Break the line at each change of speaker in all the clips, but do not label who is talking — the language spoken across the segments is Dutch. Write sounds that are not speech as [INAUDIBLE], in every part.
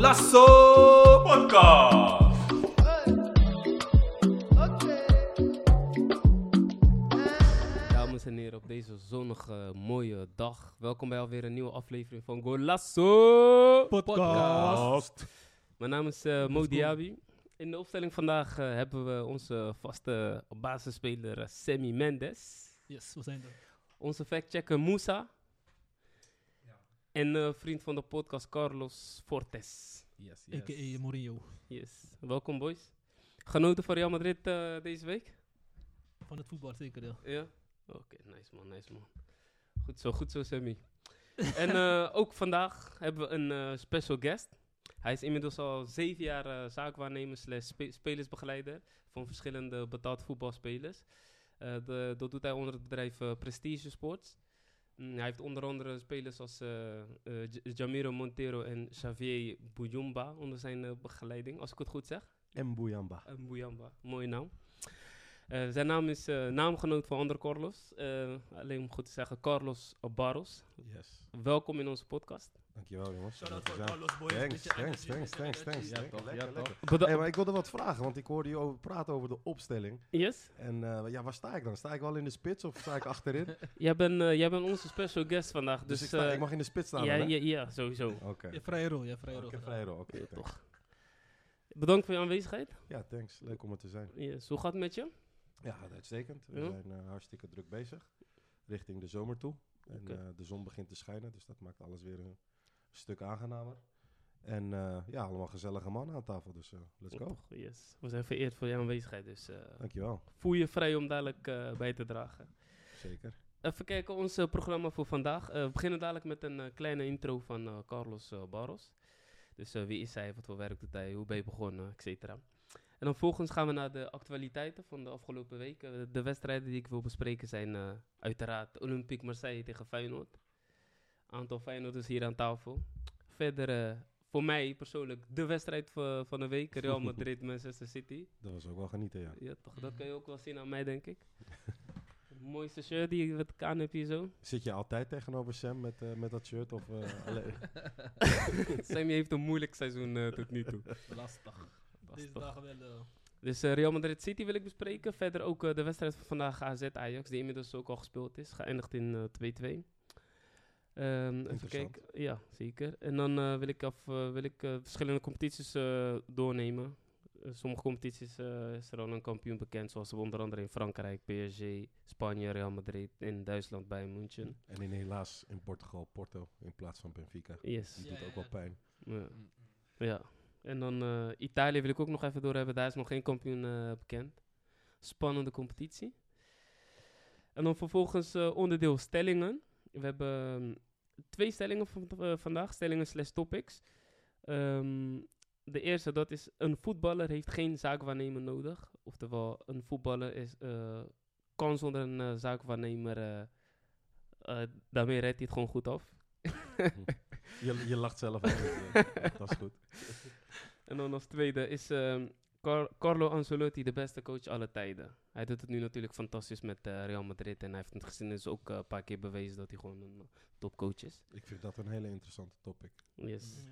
Golasso Podcast.
Dames en heren, op deze zonnige, mooie dag. Welkom bij alweer een nieuwe aflevering van Golasso
Podcast.
Mijn naam is eh, Mo Diaby. In de opstelling vandaag eh, hebben we onze vaste basisspeler uh, Sammy Mendes.
Yes, we zijn er.
Onze factchecker Moussa. En eh, vriend van de podcast Carlos Fortes.
Yes, yes.
A.k.a. Mourinho.
Yes. Welkom boys. Genoten van Real Madrid eh, deze week?
Van het voetbal zeker, ja.
Ja? Oké, nice man, nice man. Goed zo, goed zo Sammy. [LAUGHS] en eh, ook vandaag hebben we een eh, special guest. Hij is inmiddels al zeven jaar eh, zaakwaarnemer slash spe- spelersbegeleider van verschillende betaald voetbalspelers. Eh, de, dat doet hij onder het bedrijf eh, Prestige Sports. Mm, hij heeft onder andere spelers als eh, Jamiro Montero en Xavier Bouyamba onder zijn begeleiding, als ik het goed zeg.
En Bouyamba.
Uh, Bouyamba, mooie naam. Zijn naam is naamgenoot van andere Carlos. Alleen om goed te zeggen, Carlos Barros.
Yes.
Welkom in onze podcast.
Dankjewel jongens.
Shout-out voor. Carlos, boys.
Thanks, thanks, thanks, thanks, thanks,
energy.
Ja,
thanks.
toch,
Lekker,
ja,
lekker.
toch.
Beda-
Hey, maar ik wilde wat vragen, want ik hoorde je over praten over de opstelling.
yes?
En eh, ja, waar sta ik dan? Sta ik wel in de spits of sta ik achterin? [LAUGHS]
Jij bent, eh, jij bent onze special guest vandaag.
Dus,
Dus,
ik, sta,
eh,
ik mag in de spits staan
ja,
dan,
ja, ja, sowieso.
Oké.
Je hebt vrije rol, je hebt vrije
Oh,
rol.
Ik heb
gedaan.
vrij rol, oké.
Toch. Bedankt voor je aanwezigheid.
Ja, thanks. Leuk om er te zijn.
Yes. Hoe gaat het met je?
Ja, uitstekend. We
Ja.
zijn eh, hartstikke druk bezig. Richting de zomer toe. En eh, de zon begint te schijnen, dus dat maakt alles weer een stuk aangenamer. En eh, ja, allemaal gezellige mannen aan tafel, dus eh, let's go.
Toch, Yes. We zijn vereerd voor je aanwezigheid. Dus eh,
Dankjewel.
voel je vrij om dadelijk bij te dragen.
Zeker.
Even kijken, ons programma voor vandaag. We beginnen dadelijk met een kleine intro van Carlos Barros. Dus wie is hij, wat voor werk doet hij, hoe ben je begonnen, et cetera. En dan volgens gaan we naar de actualiteiten van de afgelopen week. Eh, de wedstrijden die ik wil bespreken zijn uiteraard Olympique Marseille tegen Feyenoord. Aantal Feyenoorders hier aan tafel. Verder, eh, voor mij persoonlijk, de wedstrijd va- van de week. Real [LAUGHS] Madrid, Manchester City.
Dat was ook wel genieten, ja.
Ja, toch, dat kan je ook wel zien aan mij, denk ik. Het [LAUGHS] mooiste shirt die ik met aan heb hier zo.
Zit je altijd tegenover Sam met, eh, met dat shirt? Of, eh, [LAUGHS] alleen?
Sammy heeft een moeilijk seizoen tot nu toe.
Lastig.
Deze dagen wel...
Dus Real Madrid City wil ik bespreken. Verder ook de wedstrijd van vandaag AZ Ajax, die inmiddels ook al gespeeld is. Geëindigd in eh, 2-2. Ehm, even kijken. Ja, zeker. En dan eh, wil ik, af, eh, wil ik eh, verschillende competities eh, doornemen. Sommige competities eh, is er al een kampioen bekend, zoals onder andere in Frankrijk, PSG, Spanje, Real Madrid, in Duitsland bij München.
en in helaas in Portugal Porto in plaats van Benfica.
Yes.
Dat
Ja,
doet
ja,
ook wel pijn.
Ja. Ja. En dan eh, Italië wil ik ook nog even door hebben. Daar is nog geen kampioen eh, bekend. Spannende competitie. En dan vervolgens eh, onderdeel stellingen. We hebben ehm, twee stellingen van, eh, vandaag. Stellingen slash topics. Ehm, de eerste, dat is een voetballer heeft geen zaakwaarnemer nodig. Oftewel, een voetballer is, eh, kan zonder een eh, zaakwaarnemer... daarmee redt hij het gewoon goed af. [LAUGHS]
Je, je lacht zelf al. [LAUGHS] dat is goed.
En dan als tweede is ehm, Car- Carlo Ancelotti de beste coach aller tijden. Hij doet het nu natuurlijk fantastisch met eh, Real Madrid. En hij heeft in het geschiedenis ook eh, een paar keer bewezen dat hij gewoon een eh, topcoach is.
Ik vind dat een hele interessante topic.
Yes.
ja.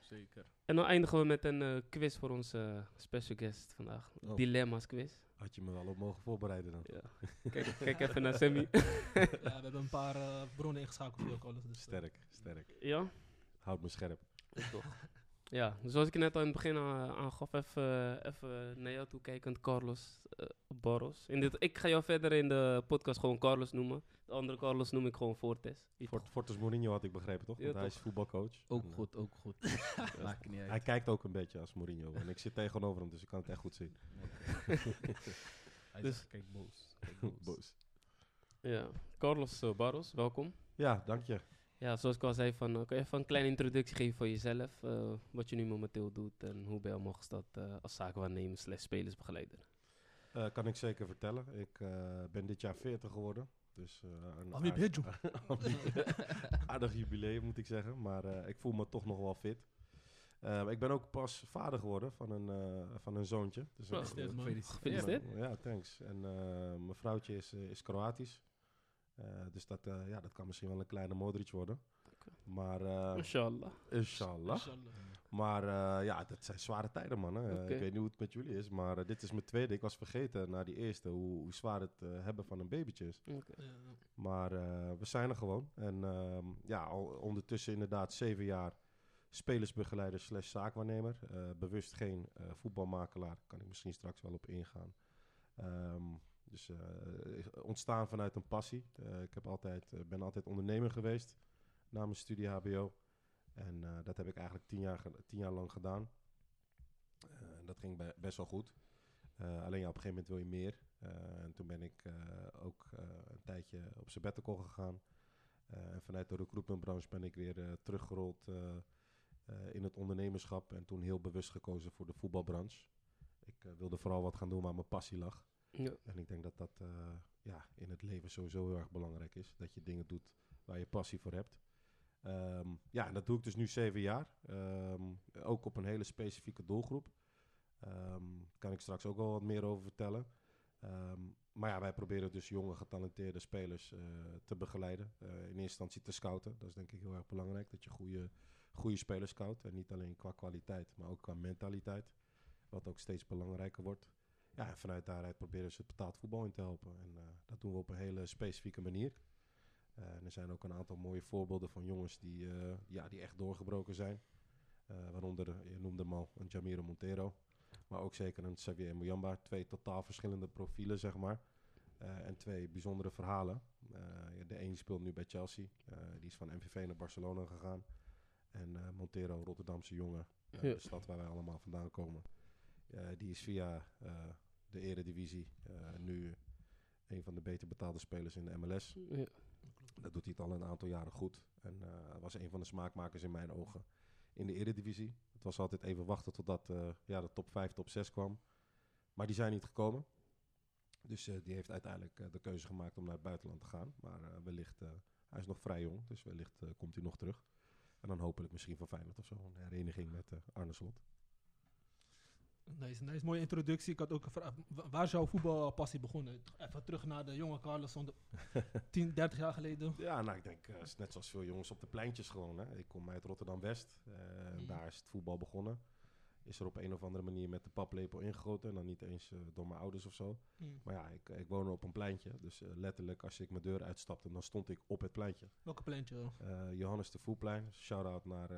Zeker.
En dan eindigen we met een eh, quiz voor onze special guest vandaag.
Oh.
Dilemma's quiz.
Had je me wel op mogen voorbereiden dan.
Ja. Kijk, kijk even naar Sammy.
Ja, we hebben een paar bronnen ingeschakeld voor jou, Carlos. Dus,
Sterk, sterk.
ja?
Houd me scherp.
Toch. Ja, zoals ik net al in het begin a- aangaf, even, even naar jou toe kijkend, Carlos eh, Barros. In dit, ik ga jou verder in de podcast gewoon Carlos noemen. De andere Carlos noem ik gewoon Fortes. Die
Fort, Fortus Mourinho had ik begrepen, toch?
Ja,
hij
toch.
is voetbalcoach.
Ook
En, eh,
goed, ook goed. [LAUGHS] [LAUGHS] Maakt niet
Hij kijkt ook een beetje als Mourinho. En ik zit tegenover hem, dus ik kan het echt goed zien. [LAUGHS]
Hij
Dus-
kijk boos. Kijk boos.
Boos.
Ja, Carlos eh, Barros, welkom.
Ja, dank je.
Ja, zoals ik al zei, van, eh, kan je even een kleine introductie geven voor jezelf? eh, wat je nu momenteel doet en hoe ben je allemaal gestart eh, als zaakwaarnemer slash spelersbegeleider?
Eh, kan ik zeker vertellen. Ik eh, ben dit jaar 40 geworden. Dus eh, een
Ami
aard-
Bejo. [LAUGHS] [LAUGHS]
aardig jubileum moet ik zeggen. Maar eh, ik voel me toch nog wel fit. Eh, ik ben ook pas vader geworden van een, eh, van een zoontje. Dus
Oh,
Gefeliciteerd, man.
Gefeliciteerd.
Ja, thanks. En eh, mijn vrouwtje is, eh, is Kroatisch. Eh, dus dat, eh, ja, dat kan misschien wel een kleine Modric worden. Maar, eh,
Inshallah.
inshallah.
Inshallah.
Maar eh, ja, dat zijn zware tijden, man. Hè. Ik weet niet hoe het met jullie is, maar dit is mijn tweede. Ik was vergeten na die eerste hoe, hoe zwaar het eh, hebben van een babytje is.
Oké.
Ja,
Maar eh, we zijn er gewoon. En ehm, ja, al ondertussen inderdaad zeven jaar spelersbegeleider slash zaakwaarnemer. Eh, bewust geen eh, voetbalmakelaar. Kan ik misschien straks wel op ingaan. Ehm, dus eh, ontstaan vanuit een passie. Eh, ik heb altijd, eh, ben altijd ondernemer geweest na mijn studie HBO. En dat heb ik eigenlijk tien jaar, tien jaar lang gedaan. Dat ging be- best wel goed. Alleen op een gegeven moment wil je meer. En toen ben ik ook een tijdje op sabbatical gegaan. En vanuit de recruitmentbranche ben ik weer teruggerold in het ondernemerschap. En toen heel bewust gekozen voor de voetbalbranche. Ik wilde vooral wat gaan doen waar mijn passie lag.
Ja.
En ik denk dat dat eh, ja, in het leven sowieso heel erg belangrijk is. Dat je dingen doet waar je passie voor hebt. Ehm, ja, en dat doe ik dus nu zeven jaar. Ehm, ook op een hele specifieke doelgroep. Ehm kan ik straks ook wel wat meer over vertellen. Maar ja, wij proberen dus jonge, getalenteerde spelers eh, te begeleiden. Eh, in eerste instantie te scouten. Dat is denk ik heel erg belangrijk. Dat je goede, goede spelers scout. En niet alleen qua kwaliteit, maar ook qua mentaliteit. Wat ook steeds belangrijker wordt. Ja, vanuit daaruit proberen ze het betaald voetbal in te helpen. En eh, dat doen we op een hele specifieke manier. Eh, er zijn ook een aantal mooie voorbeelden van jongens die, eh, ja, die echt doorgebroken zijn. Waaronder, je noemde hem al, een Jamiro Montero. Maar ook zeker een Xavier Muyamba. Twee totaal verschillende profielen, zeg maar. En twee bijzondere verhalen. De een speelt nu bij Chelsea. Die is van MVV naar Barcelona gegaan. En Montero, Rotterdamse jongen.
Ja.
De stad waar wij allemaal vandaan komen. Eh, die is via eh, de eredivisie eh, nu een van de beter betaalde spelers in de MLS.
Ja.
Dat doet hij het al een aantal jaren goed. En was een van de smaakmakers in mijn ogen in de Eredivisie. Het was altijd even wachten totdat ja, de top 5, top 6 kwam. Maar die zijn niet gekomen. Dus die heeft uiteindelijk de keuze gemaakt om naar het buitenland te gaan. Maar wellicht, hij is nog vrij jong, dus wellicht komt hij nog terug. En dan hopelijk misschien van Feyenoord of zo, een hereniging met Arne Slot.
Nice, nice. Mooie introductie. Ik had ook gevraagd, wa- waar is jouw voetbalpassie begonnen? Even terug naar de jonge Carlos van de [LAUGHS] 10, 30 jaar geleden.
Ja, nou ik denk, is net zoals veel jongens op de pleintjes gewoon. Hè. Ik kom uit Rotterdam-West. eh,
Mhm.
Daar is het voetbal begonnen. Is er op een of andere manier met de paplepel ingegoten. En dan niet eens eh, door mijn ouders of zo.
Hmm.
Maar ja, ik, ik woon op een pleintje. Dus letterlijk, als ik mijn deur uitstapte, dan stond ik op het pleintje.
Welke pleintje?
Johannes de Voetplein. Shout-out naar,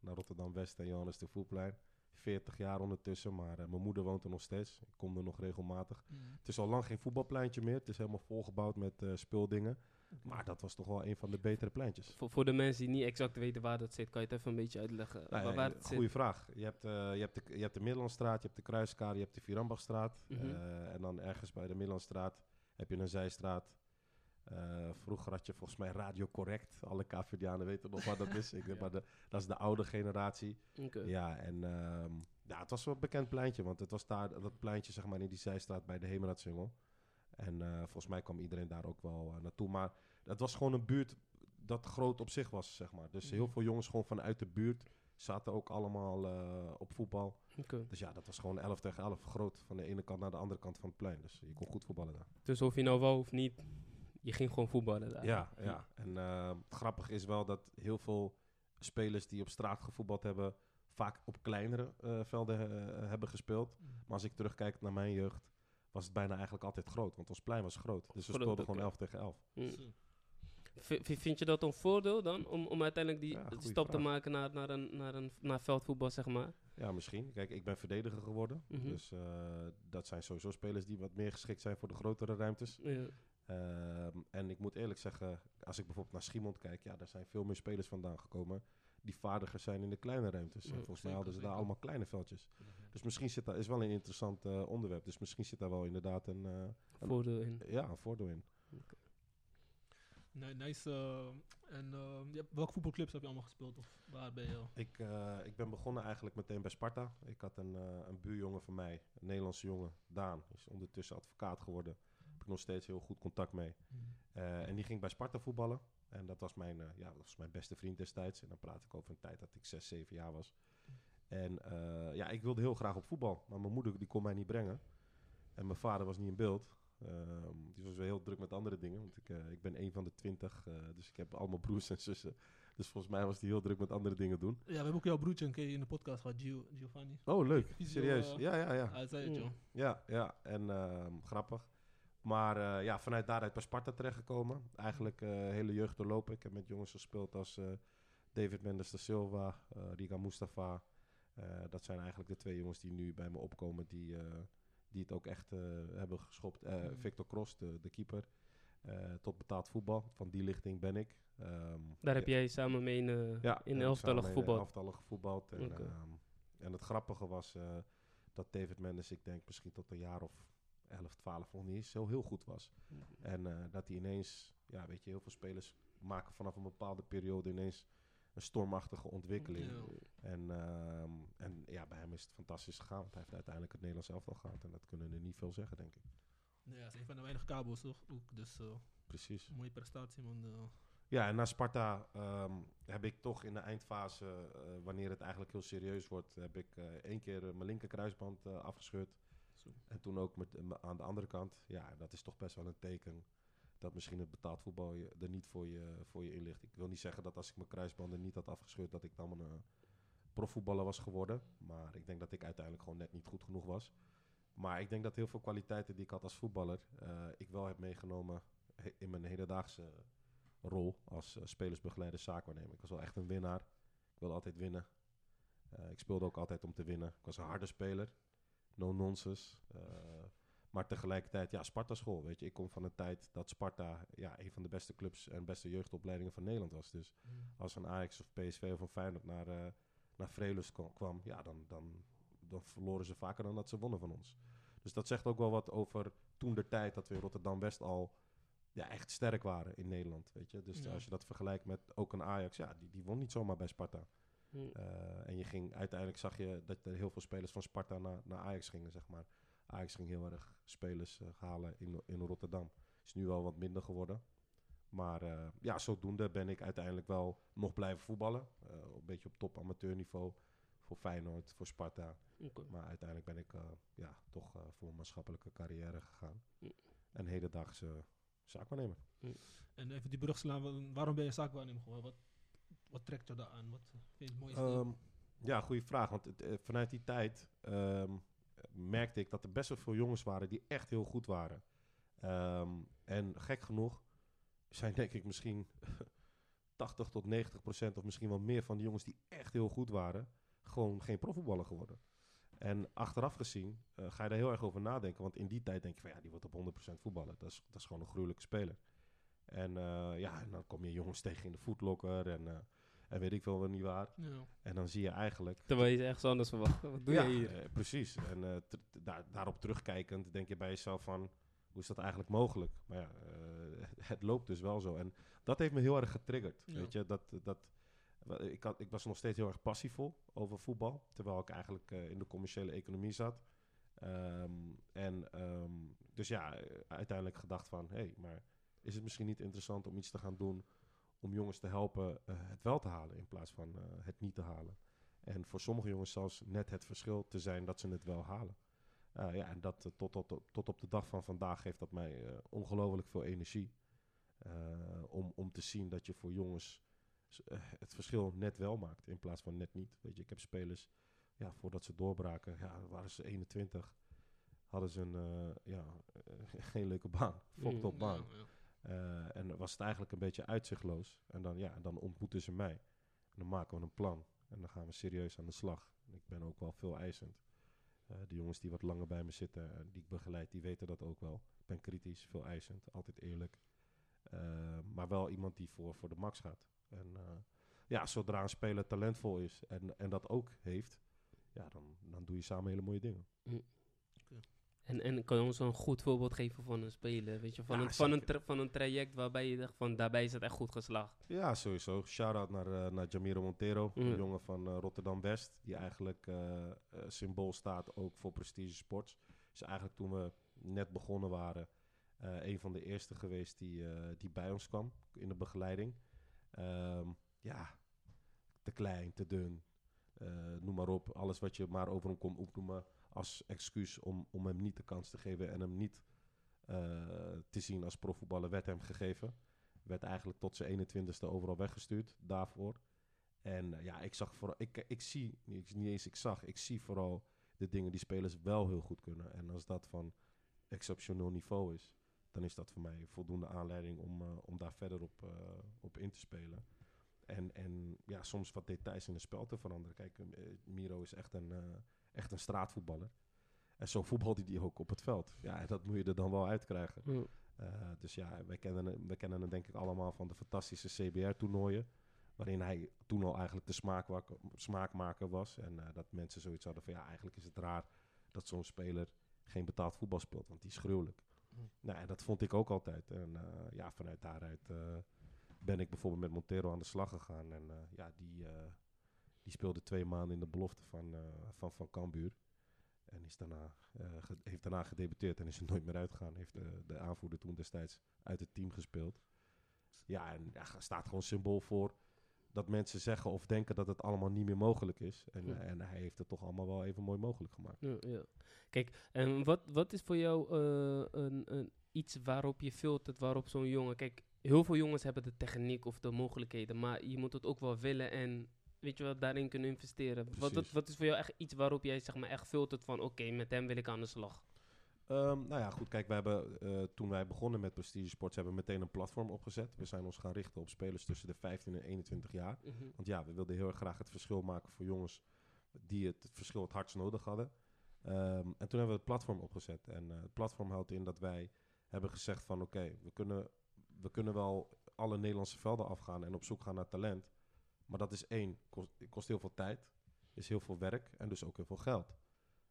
naar Rotterdam-West en Johannes de Voetplein. 40 jaar ondertussen, maar eh, mijn moeder woont er nog steeds. Ik kom er nog regelmatig.
Hmm.
Het is al lang geen voetbalpleintje meer. Het is helemaal volgebouwd met eh, speeldingen. Maar dat was toch wel een van de betere pleintjes.
Voor, voor de mensen die niet exact weten waar dat zit, kan je het even een beetje uitleggen?
Nou,
waar,
ja,
waar het zit?
goeie vraag. Je hebt, eh, je, hebt de, je hebt de Middellandstraat, je hebt de Kruiskade, je hebt de Virambachstraat.
Mhm.
Eh, en dan ergens bij de Middellandstraat heb je een zijstraat. Eh, vroeger had je volgens mij Radio Correct. Alle KVD'anen weten nog wat dat is. [LAUGHS] Ik,
Ja.
maar de, dat is de oude generatie. Ja, en ehm, ja, het was wel een bekend pleintje. Want het was daar, dat pleintje zeg maar in die zijstraat bij de Hemelraadsingel. En eh, volgens mij kwam iedereen daar ook wel eh, naartoe. Maar het was gewoon een buurt dat groot op zich was, zeg maar. Dus heel veel jongens gewoon vanuit de buurt zaten ook allemaal op voetbal. Dus ja, dat was gewoon 11 tegen 11 groot. Van de ene kant naar de andere kant van het plein. Dus je kon goed voetballen daar.
Dus of je nou wou of niet, je ging gewoon voetballen daar.
Ja, ja. En eh, het grappige is wel dat heel veel spelers die op straat gevoetbald hebben... vaak op kleinere eh, velden eh, hebben gespeeld.
Hmm.
Maar als ik terugkijk naar mijn jeugd... was het bijna eigenlijk altijd groot. Want ons plein was groot. Dus we speelden gewoon 11 tegen 11.
Hm.
Zo.
V- v- vind je dat een voordeel dan? Om, om uiteindelijk die
Ja,
stap te maken naar, naar, een, naar, een, naar veldvoetbal, zeg maar?
Ja, misschien. Kijk, ik ben verdediger geworden.
Mhm.
Dus eh, dat zijn sowieso spelers die wat meer geschikt zijn voor de grotere ruimtes.
Ja.
Ehm, en ik moet eerlijk zeggen, als ik bijvoorbeeld naar Schiemond kijk, ja, daar zijn veel meer spelers vandaan gekomen die vaardiger zijn in de kleine ruimtes.
Ja,
volgens mij
zeker,
hadden ze daar allemaal kleine veldjes. Dus misschien zit daar, is wel een interessant eh, onderwerp. Dus misschien zit daar wel inderdaad een, eh, een-
Voordeel in.
ja, een voordeel in.
Nee, nice. eh, en eh, je hebt- welke voetbalclubs heb je allemaal gespeeld? Of waar ben je?
Ik, eh, ik ben begonnen eigenlijk meteen bij Sparta. Ik had een, eh, een buurjongen van mij, een Nederlandse jongen, Daan. Is ondertussen advocaat geworden. Ik nog steeds heel goed contact mee. Eh, en die ging bij Sparta voetballen. En dat was, mijn, eh, ja, dat was mijn beste vriend destijds. En dan praat ik over een tijd dat ik 6, 7 jaar was. En eh, ja, ik wilde heel graag op voetbal. Maar mijn moeder die kon mij niet brengen. En mijn vader was niet in beeld. Ehm, die was weer heel druk met andere dingen. Want ik, ik ben een van de twintig, dus ik heb allemaal [LAUGHS] broers en zussen. Dus volgens mij was die heel druk met andere dingen doen.
Ja, we hebben ook jouw broertje een keer in de podcast gehad, Gio, Giovanni.
Oh, leuk. [LAUGHS] Serieus. Ja, ja, ja.
Hij zei het,
Mm.
joh.
Ja, ja. En ehm, grappig. Maar eh, ja, vanuit daaruit bij Sparta terechtgekomen. Eigenlijk eh hele jeugd doorlopen. Ik heb met jongens gespeeld als eh, David Mendes da Silva, Riga Mustafa. Dat zijn eigenlijk de twee jongens die nu bij me opkomen. Die, die het ook echt hebben geschopt.
Mm.
Victor Cross, de, de keeper. tot betaald voetbal. Van die lichting ben ik. Ehm,
Daar heb
ja,
jij samen mee in,
ja,
in elftallen gevoetbald.
En, ehm, en het grappige was dat David Mendes, ik denk misschien tot een jaar of 11, 12 nog niet eens zo heel goed was. En eh, dat hij ineens, ja, weet je, heel veel spelers maken vanaf een bepaalde periode ineens een stormachtige ontwikkeling.
Ja.
En, ehm, en ja, bij hem is het fantastisch gegaan. Want hij heeft uiteindelijk het Nederlands elftal gehaald. En dat kunnen er niet veel zeggen, denk ik.
Hij is een van de weinige kabels toch? ook. Dus eh,
Precies.
mooie prestatie, man. eh.
Ja, en na Sparta ehm, heb ik toch in de eindfase, wanneer het eigenlijk heel serieus wordt, heb ik één keer mijn linkerkruisband eh afgescheurd. En toen ook met, eh, aan de andere kant. Ja, dat is toch best wel een teken dat misschien het betaald voetbal je, er niet voor je, voor je in ligt. Ik wil niet zeggen dat als ik mijn kruisbanden niet had afgescheurd, dat ik dan een eh, profvoetballer was geworden. Maar ik denk dat ik uiteindelijk gewoon net niet goed genoeg was. Maar ik denk dat heel veel kwaliteiten die ik had als voetballer, eh, ik wel heb meegenomen in mijn hedendaagse rol als spelersbegeleider, zaakwaarnemer. Ik was wel echt een winnaar. Ik wilde altijd winnen. Ik speelde ook altijd om te winnen. Ik was een harde speler. No nonsense. Eh, maar tegelijkertijd, ja, Sparta school. Weet je, ik kom van een tijd dat Sparta ja, een van de beste clubs en beste jeugdopleidingen van Nederland was. Dus als een Ajax of PSV of een Feyenoord naar, eh naar Vreelust kwam, ja, dan, dan, dan verloren ze vaker dan dat ze wonnen van ons. Dus dat zegt ook wel wat over toen de tijd dat we in Rotterdam-West al ja, echt sterk waren in Nederland. Weet je? Dus
Ja.
als je dat vergelijkt met ook een Ajax, ja, die, die won niet zomaar bij Sparta.
Mm.
Eh, en je ging, uiteindelijk zag je dat er heel veel spelers van Sparta naar, naar Ajax gingen, zeg maar. Ajax ging heel erg spelers eh, halen in, in Rotterdam. Is nu wel wat minder geworden. Maar eh, ja, zodoende ben ik uiteindelijk wel nog blijven voetballen. Eh, een beetje op top amateurniveau. Voor Feyenoord, voor Sparta.
Oké.
Maar uiteindelijk ben ik eh, ja, toch eh, voor een maatschappelijke carrière gegaan.
Mm.
En hedendaagse zaakwaarnemer.
En even die brug slaan, wa- waarom ben je zaakwaarnemer geworden? Wat, wat trekt je daar aan? Wat vind je het mooiste?
Ehm, ja, goede vraag. Want het, eh, vanuit die tijd ehm, merkte ik dat er best wel veel jongens waren die echt heel goed waren. Ehm, en gek genoeg zijn denk ik misschien [LAUGHS] 80 tot 90 procent of misschien wel meer van die jongens die echt heel goed waren, gewoon geen profvoetballer geworden. En achteraf gezien eh, ga je daar heel erg over nadenken. Want in die tijd denk je van ja, die wordt op 100% voetballen. Dat is, dat is gewoon een gruwelijke speler. En eh, ja, en dan kom je jongens tegen in de voetlokker en, eh, en weet ik veel wel niet waar.
ja.
En dan zie je eigenlijk...
Terwijl je ergens anders verwacht. Wat doe
ja,
je hier?
eh, precies. En eh, daar, daarop terugkijkend denk je bij jezelf van... Hoe is dat eigenlijk mogelijk? Maar ja, eh, [LAUGHS] het loopt dus wel zo. En dat heeft me heel erg getriggerd.
Ja.
Weet je, dat... dat ik, had, ik was nog steeds heel erg passievol over voetbal. Terwijl ik eigenlijk eh, in de commerciële economie zat. Ehm, en ehm, dus ja, uiteindelijk gedacht van... Hé, hey, maar is het misschien niet interessant om iets te gaan doen... om jongens te helpen eh, het wel te halen... in plaats van eh, het niet te halen. En voor sommige jongens zelfs net het verschil te zijn dat ze het wel halen. Uh, ja, en dat tot, tot, tot op de dag van vandaag geeft dat mij uh, ongelooflijk veel energie. Uh, om, om te zien dat je voor jongens het verschil net wel maakt in plaats van net niet. Weet je, ik heb spelers, ja, voordat ze doorbraken, ja, waren ze 21, hadden ze een, ja, [LAUGHS] geen leuke baan, fokt op baan.
Ja, ja.
Uh, en was het eigenlijk een beetje uitzichtloos. En dan, ja, dan ontmoeten ze mij. En dan maken we een plan. En dan gaan we serieus aan de slag. En ik ben ook wel veel eisend. Uh, de jongens die wat langer bij me zitten, uh, die ik begeleid, die weten dat ook wel. Ik ben kritisch, veel eisend, altijd eerlijk. Maar wel iemand die voor, voor de max gaat. En ja, zodra een speler talentvol is en, en dat ook heeft, ja, dan, dan doe je samen hele mooie dingen.
En, en kan je ons een goed voorbeeld geven van een speler? Weet je, van,
Ja,
een, van, een, van een traject waarbij je dacht van daarbij is het echt goed geslaagd.
Ja, sowieso. Shout-out naar, uh, naar Jamiro Montero,
Mm.
een jongen van uh, Rotterdam-West. Die eigenlijk uh, symbool staat ook voor Prestige Sports. Is eigenlijk toen we net begonnen waren, een van de eerste geweest die, die bij ons kwam in de begeleiding. Um, ja, te klein, te dun, noem maar op. Alles wat je maar over hem kon opnoemen als excuus om, om hem niet de kans te geven en hem niet eh, te zien als profvoetballer werd hem gegeven. Werd eigenlijk tot zijn 21ste overal weggestuurd daarvoor. En eh, ja, ik zag vooral, ik, ik zie, niet, niet eens ik zag, ik zie vooral de dingen die spelers wel heel goed kunnen. En als dat van exceptioneel niveau is, dan is dat voor mij voldoende aanleiding om, eh, om daar verder op, op in te spelen. En, en ja, soms wat details in het spel te veranderen. Kijk, eh, Miro is echt een, eh, echt een straatvoetballer. En zo voetbalt hij die ook op het veld. Ja, dat moet je er dan wel uitkrijgen. Eh, dus ja, wij kennen, hem- we kennen hem denk ik allemaal van de fantastische CBR-toernooien. Waarin hij toen al eigenlijk de smaakmak- smaakmaker was. En dat mensen zoiets hadden van ja, eigenlijk is het raar dat zo'n speler geen betaald voetbal speelt. Want die is gruwelijk.
Mm.
Nou, en dat vond ik ook altijd. En ja, vanuit daaruit ben ik bijvoorbeeld met Montero aan de slag gegaan. En eh, ja, die, eh, die speelde twee maanden in de belofte van, eh van, van Cambuur. En is daarna, heeft daarna gedebuteerd en is er nooit meer uitgegaan. Heeft de, de aanvoerder toen destijds uit het team gespeeld. Ja, en ja, staat gewoon symbool voor dat mensen zeggen of denken dat het allemaal niet meer mogelijk is. En,
Ja.
en hij heeft het toch allemaal wel even mooi mogelijk gemaakt.
Ja, ja. Kijk, en wat, wat is voor jou eh, een, een, iets waarop je filtert, waarop zo'n jongen... Kijk, heel veel jongens hebben de techniek of de mogelijkheden, maar je moet het ook wel willen en, weet je wel, daarin kunnen investeren. Wat, wat, wat is voor jou echt iets waarop jij, zeg maar, echt filtert van, oké, met hem wil ik aan de slag?
Ehm, nou ja, goed. Kijk, we hebben, eh, toen wij begonnen met Prestige Sports, hebben we meteen een platform opgezet. We zijn ons gaan richten op spelers tussen de 15 en 21 jaar.
Mhm.
Want ja, we wilden heel erg graag het verschil maken voor jongens die het, verschil het hardst nodig hadden. Ehm, en toen hebben we het platform opgezet. En eh, het platform houdt in dat wij hebben gezegd van oké, we, kunnen, we kunnen wel alle Nederlandse velden afgaan en op zoek gaan naar talent. Maar dat is één, kost, kost heel veel tijd, is heel veel werk en dus ook heel veel geld.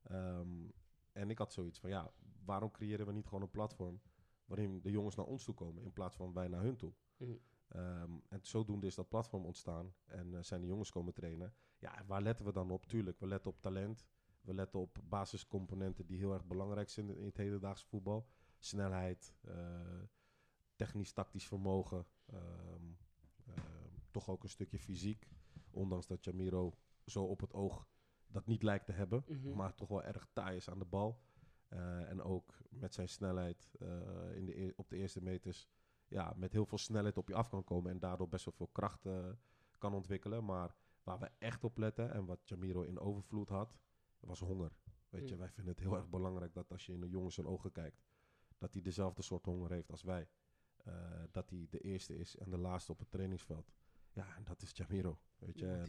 Ehm, en ik had zoiets van ja, waarom creëren we niet gewoon een platform waarin de jongens naar ons toe komen in plaats van wij naar hun toe?
Mhm.
Ehm, en zodoende is dat platform ontstaan en eh, zijn de jongens komen trainen. Ja, waar letten we dan op? Tuurlijk, we letten op talent. We letten op basiscomponenten die heel erg belangrijk zijn in het hedendaagse voetbal. Snelheid, eh, technisch-tactisch vermogen, ehm, ehm, toch ook een stukje fysiek. Ondanks dat Jamiro zo op het oog dat niet lijkt te hebben,
Mhm.
maar toch wel erg taai is aan de bal. Eh, en ook met zijn snelheid eh, in de eer- op de eerste meters ja, met heel veel snelheid op je af kan komen en daardoor best wel veel kracht eh, kan ontwikkelen. Maar waar we echt op letten en wat Jamiro in overvloed had, was honger. Weet je,
Mm.
wij vinden het heel erg belangrijk dat als je in een jongen zijn ogen kijkt, dat hij dezelfde soort honger heeft als wij. Dat hij de eerste is en de laatste op het trainingsveld. Ja, en dat is Jamiro. Weet je, en,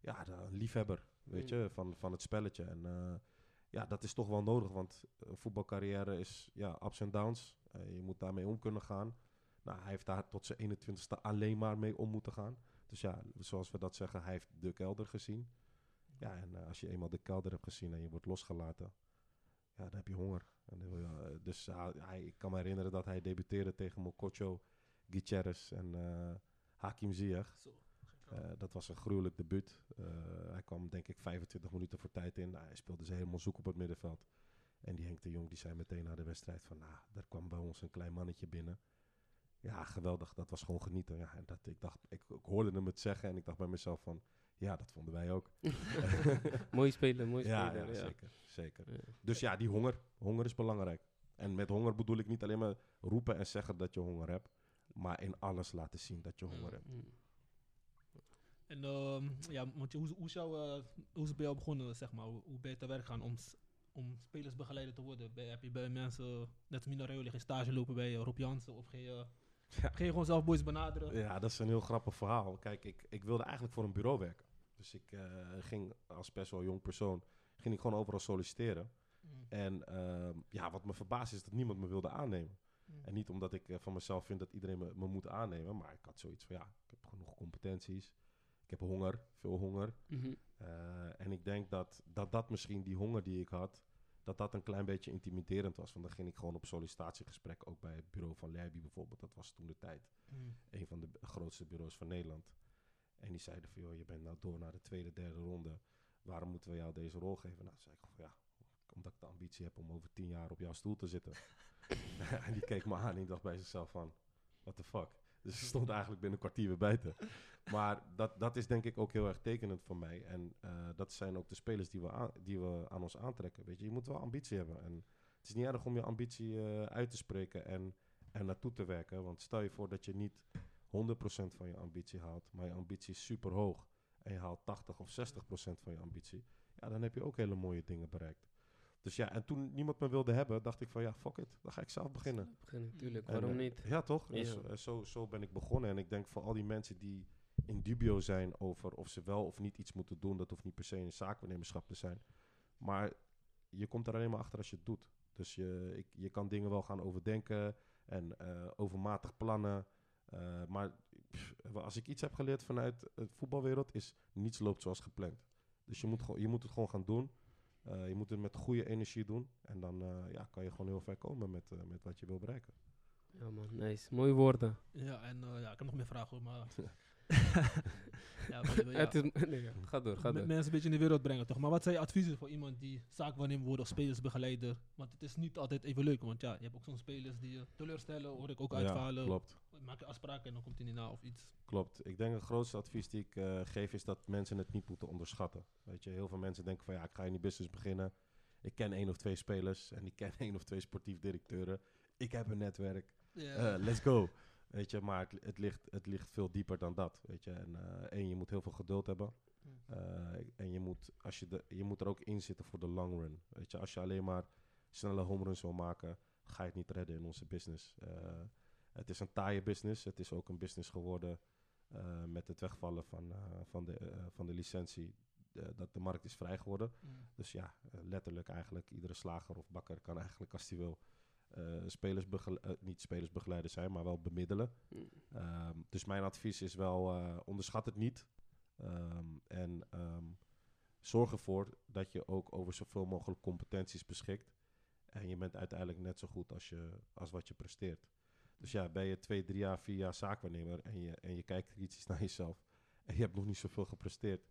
ja, een liefhebber, weet
Mm.
je, van, van het spelletje. En eh, ja, dat is toch wel nodig, want een voetbalcarrière is ja, ups en downs. Eh, je moet daarmee om kunnen gaan. Nou, hij heeft daar tot zijn 21ste alleen maar mee om moeten gaan. Dus ja, zoals we dat zeggen, hij heeft de kelder gezien. Ja, en eh, als je eenmaal de kelder hebt gezien en je wordt losgelaten, ja, dan heb je honger. En dus hij, ik kan me herinneren dat hij debuteerde tegen Mokocho, Gutierrez en Hakim Ziyech.
Zo.
Eh, dat was een gruwelijk debuut. Eh, hij kwam denk ik 25 minuten voor tijd in. Nou, hij speelde ze helemaal zoek op het middenveld. En die Henk de Jong die zei meteen na de wedstrijd van... Nou, er kwam bij ons een klein mannetje binnen. Ja, geweldig. Dat was gewoon genieten. Ja, en dat, ik, dacht, ik, ik hoorde hem het zeggen en ik dacht bij mezelf van... Ja, dat vonden wij ook. [LAUGHS]
mooi spelen, mooi spelen.
ja,
Ja,
zeker. zeker. Dus ja, die honger. Honger is belangrijk. En met honger bedoel ik niet alleen maar roepen en zeggen dat je honger hebt. Maar in alles laten zien dat je honger hebt.
Mm.
En ehm, ja, hoe, hoe, is eh, hoe is het bij jou begonnen, zeg maar? Hoe, hoe ben je te werk gaan om, om spelersbegeleider te worden? Ben, heb je bij mensen, net als Mino Reoli, geen stage lopen bij eh, Rob Jansen? Of ging je,
Ja.
gewoon zelf boys benaderen?
Ja, dat is een heel grappig verhaal. Kijk, ik, ik wilde eigenlijk voor een bureau werken. Dus ik eh, ging als best wel jong persoon, ging ik gewoon overal solliciteren.
Mm.
En ehm, ja, wat me verbaasde is dat niemand me wilde aannemen.
Mm.
En niet omdat ik van mezelf vind dat iedereen me, me moet aannemen, maar ik had zoiets van ja, ik heb genoeg competenties. Ik heb honger, veel honger.
Mhm.
Eh, en ik denk dat, dat dat misschien die honger die ik had, dat dat een klein beetje intimiderend was. Want dan ging ik gewoon op sollicitatiegesprek, ook bij het bureau van Lerby bijvoorbeeld. Dat was toen de tijd
Mm.
een van de grootste bureaus van Nederland. En die zeiden van, joh, je bent nou door naar de tweede, derde ronde. Waarom moeten we jou deze rol geven? Nou, zei ik van, ja, omdat ik de ambitie heb om over tien jaar op jouw stoel te zitten. [LAUGHS] [LAUGHS] en die keek me aan en dacht bij zichzelf van, what the fuck? Dus ze stond eigenlijk binnen een kwartier weer buiten. Maar dat, dat is denk ik ook heel erg tekenend voor mij. En eh, dat zijn ook de spelers die we, aan, die we aan ons aantrekken. Weet je, je moet wel ambitie hebben. En het is niet erg om je ambitie eh, uit te spreken en er naartoe te werken. Want stel je voor dat je niet 100% van je ambitie haalt, maar je ambitie is super hoog en je haalt 80 of 60% van je ambitie, ja, dan heb je ook hele mooie dingen bereikt. Dus ja, en toen niemand me wilde hebben, dacht ik van ja, fuck it, dan ga ik zelf beginnen.
Beginnen, natuurlijk.
En,
Waarom
eh,
niet?
Ja, toch?
Ja.
zo, zo, zo ben ik begonnen. En ik denk voor al die mensen die in dubio zijn over of ze wel of niet iets moeten doen, dat hoeft niet per se een zaakwaarnemerschap te zijn. Maar je komt er alleen maar achter als je het doet. Dus je, ik, je kan dingen wel gaan overdenken en eh, overmatig plannen. Eh, maar pff, als ik iets heb geleerd vanuit de voetbalwereld, is niets loopt zoals gepland. Dus je moet, gewoon- je moet het gewoon gaan doen. Eh, je moet het met goede energie doen. En dan eh, ja, kan je gewoon heel ver komen met, eh, met wat je wil bereiken.
Ja, man. Nice. Mooie woorden.
Ja, en eh, ja, ik heb nog meer vragen, maar... [LAUGHS] ja, maar, ja, [LAUGHS]
Het is, nee, ja. Ga door, ga door.
mensen een beetje in de wereld brengen, toch? Maar wat zijn je adviezen voor iemand die zaakwaarnemer wordt of spelersbegeleider? Want het is niet altijd even leuk, want ja, je hebt ook zo'n spelers die je teleurstellen, hoor ik ook
Ja,
uitfalen.
klopt.
Maak je afspraken en dan komt hij niet na of iets.
Klopt. Ik denk het grootste advies die ik eh, geef is dat mensen het niet moeten onderschatten. Weet je, heel veel mensen denken van ja, ik ga in die business beginnen. Ik ken één of twee spelers en ik ken [LAUGHS] één of twee sportief directeuren. Ik heb een netwerk.
Ja.
Eh, let's go. Weet je, maar het, het, ligt, het ligt veel dieper dan dat. Weet je, en eh, één, je moet heel veel geduld hebben.
Mm.
Eh, en je moet, als je, de, je moet er ook in zitten voor de long run. Weet je, als je alleen maar snelle home runs wil maken, ga je het niet redden in onze business. Eh, het is een taaie business. Het is ook een business geworden met het wegvallen van, van, de, van de licentie. dat de markt is vrij geworden.
Mm.
Dus ja, letterlijk eigenlijk iedere slager of bakker kan eigenlijk als hij wil spelers begele- eh, niet spelersbegeleider zijn, maar wel bemiddelen.
Mm.
Ehm, dus mijn advies is wel, eh, onderschat het niet. Ehm, en ehm, zorg ervoor dat je ook over zoveel mogelijk competenties beschikt. En je bent uiteindelijk net zo goed als, je, als wat je presteert. Dus ja, ben je twee, drie jaar, vier jaar zaakwaarnemer en je, en je kijkt kritisch naar jezelf en je hebt nog niet zoveel gepresteerd,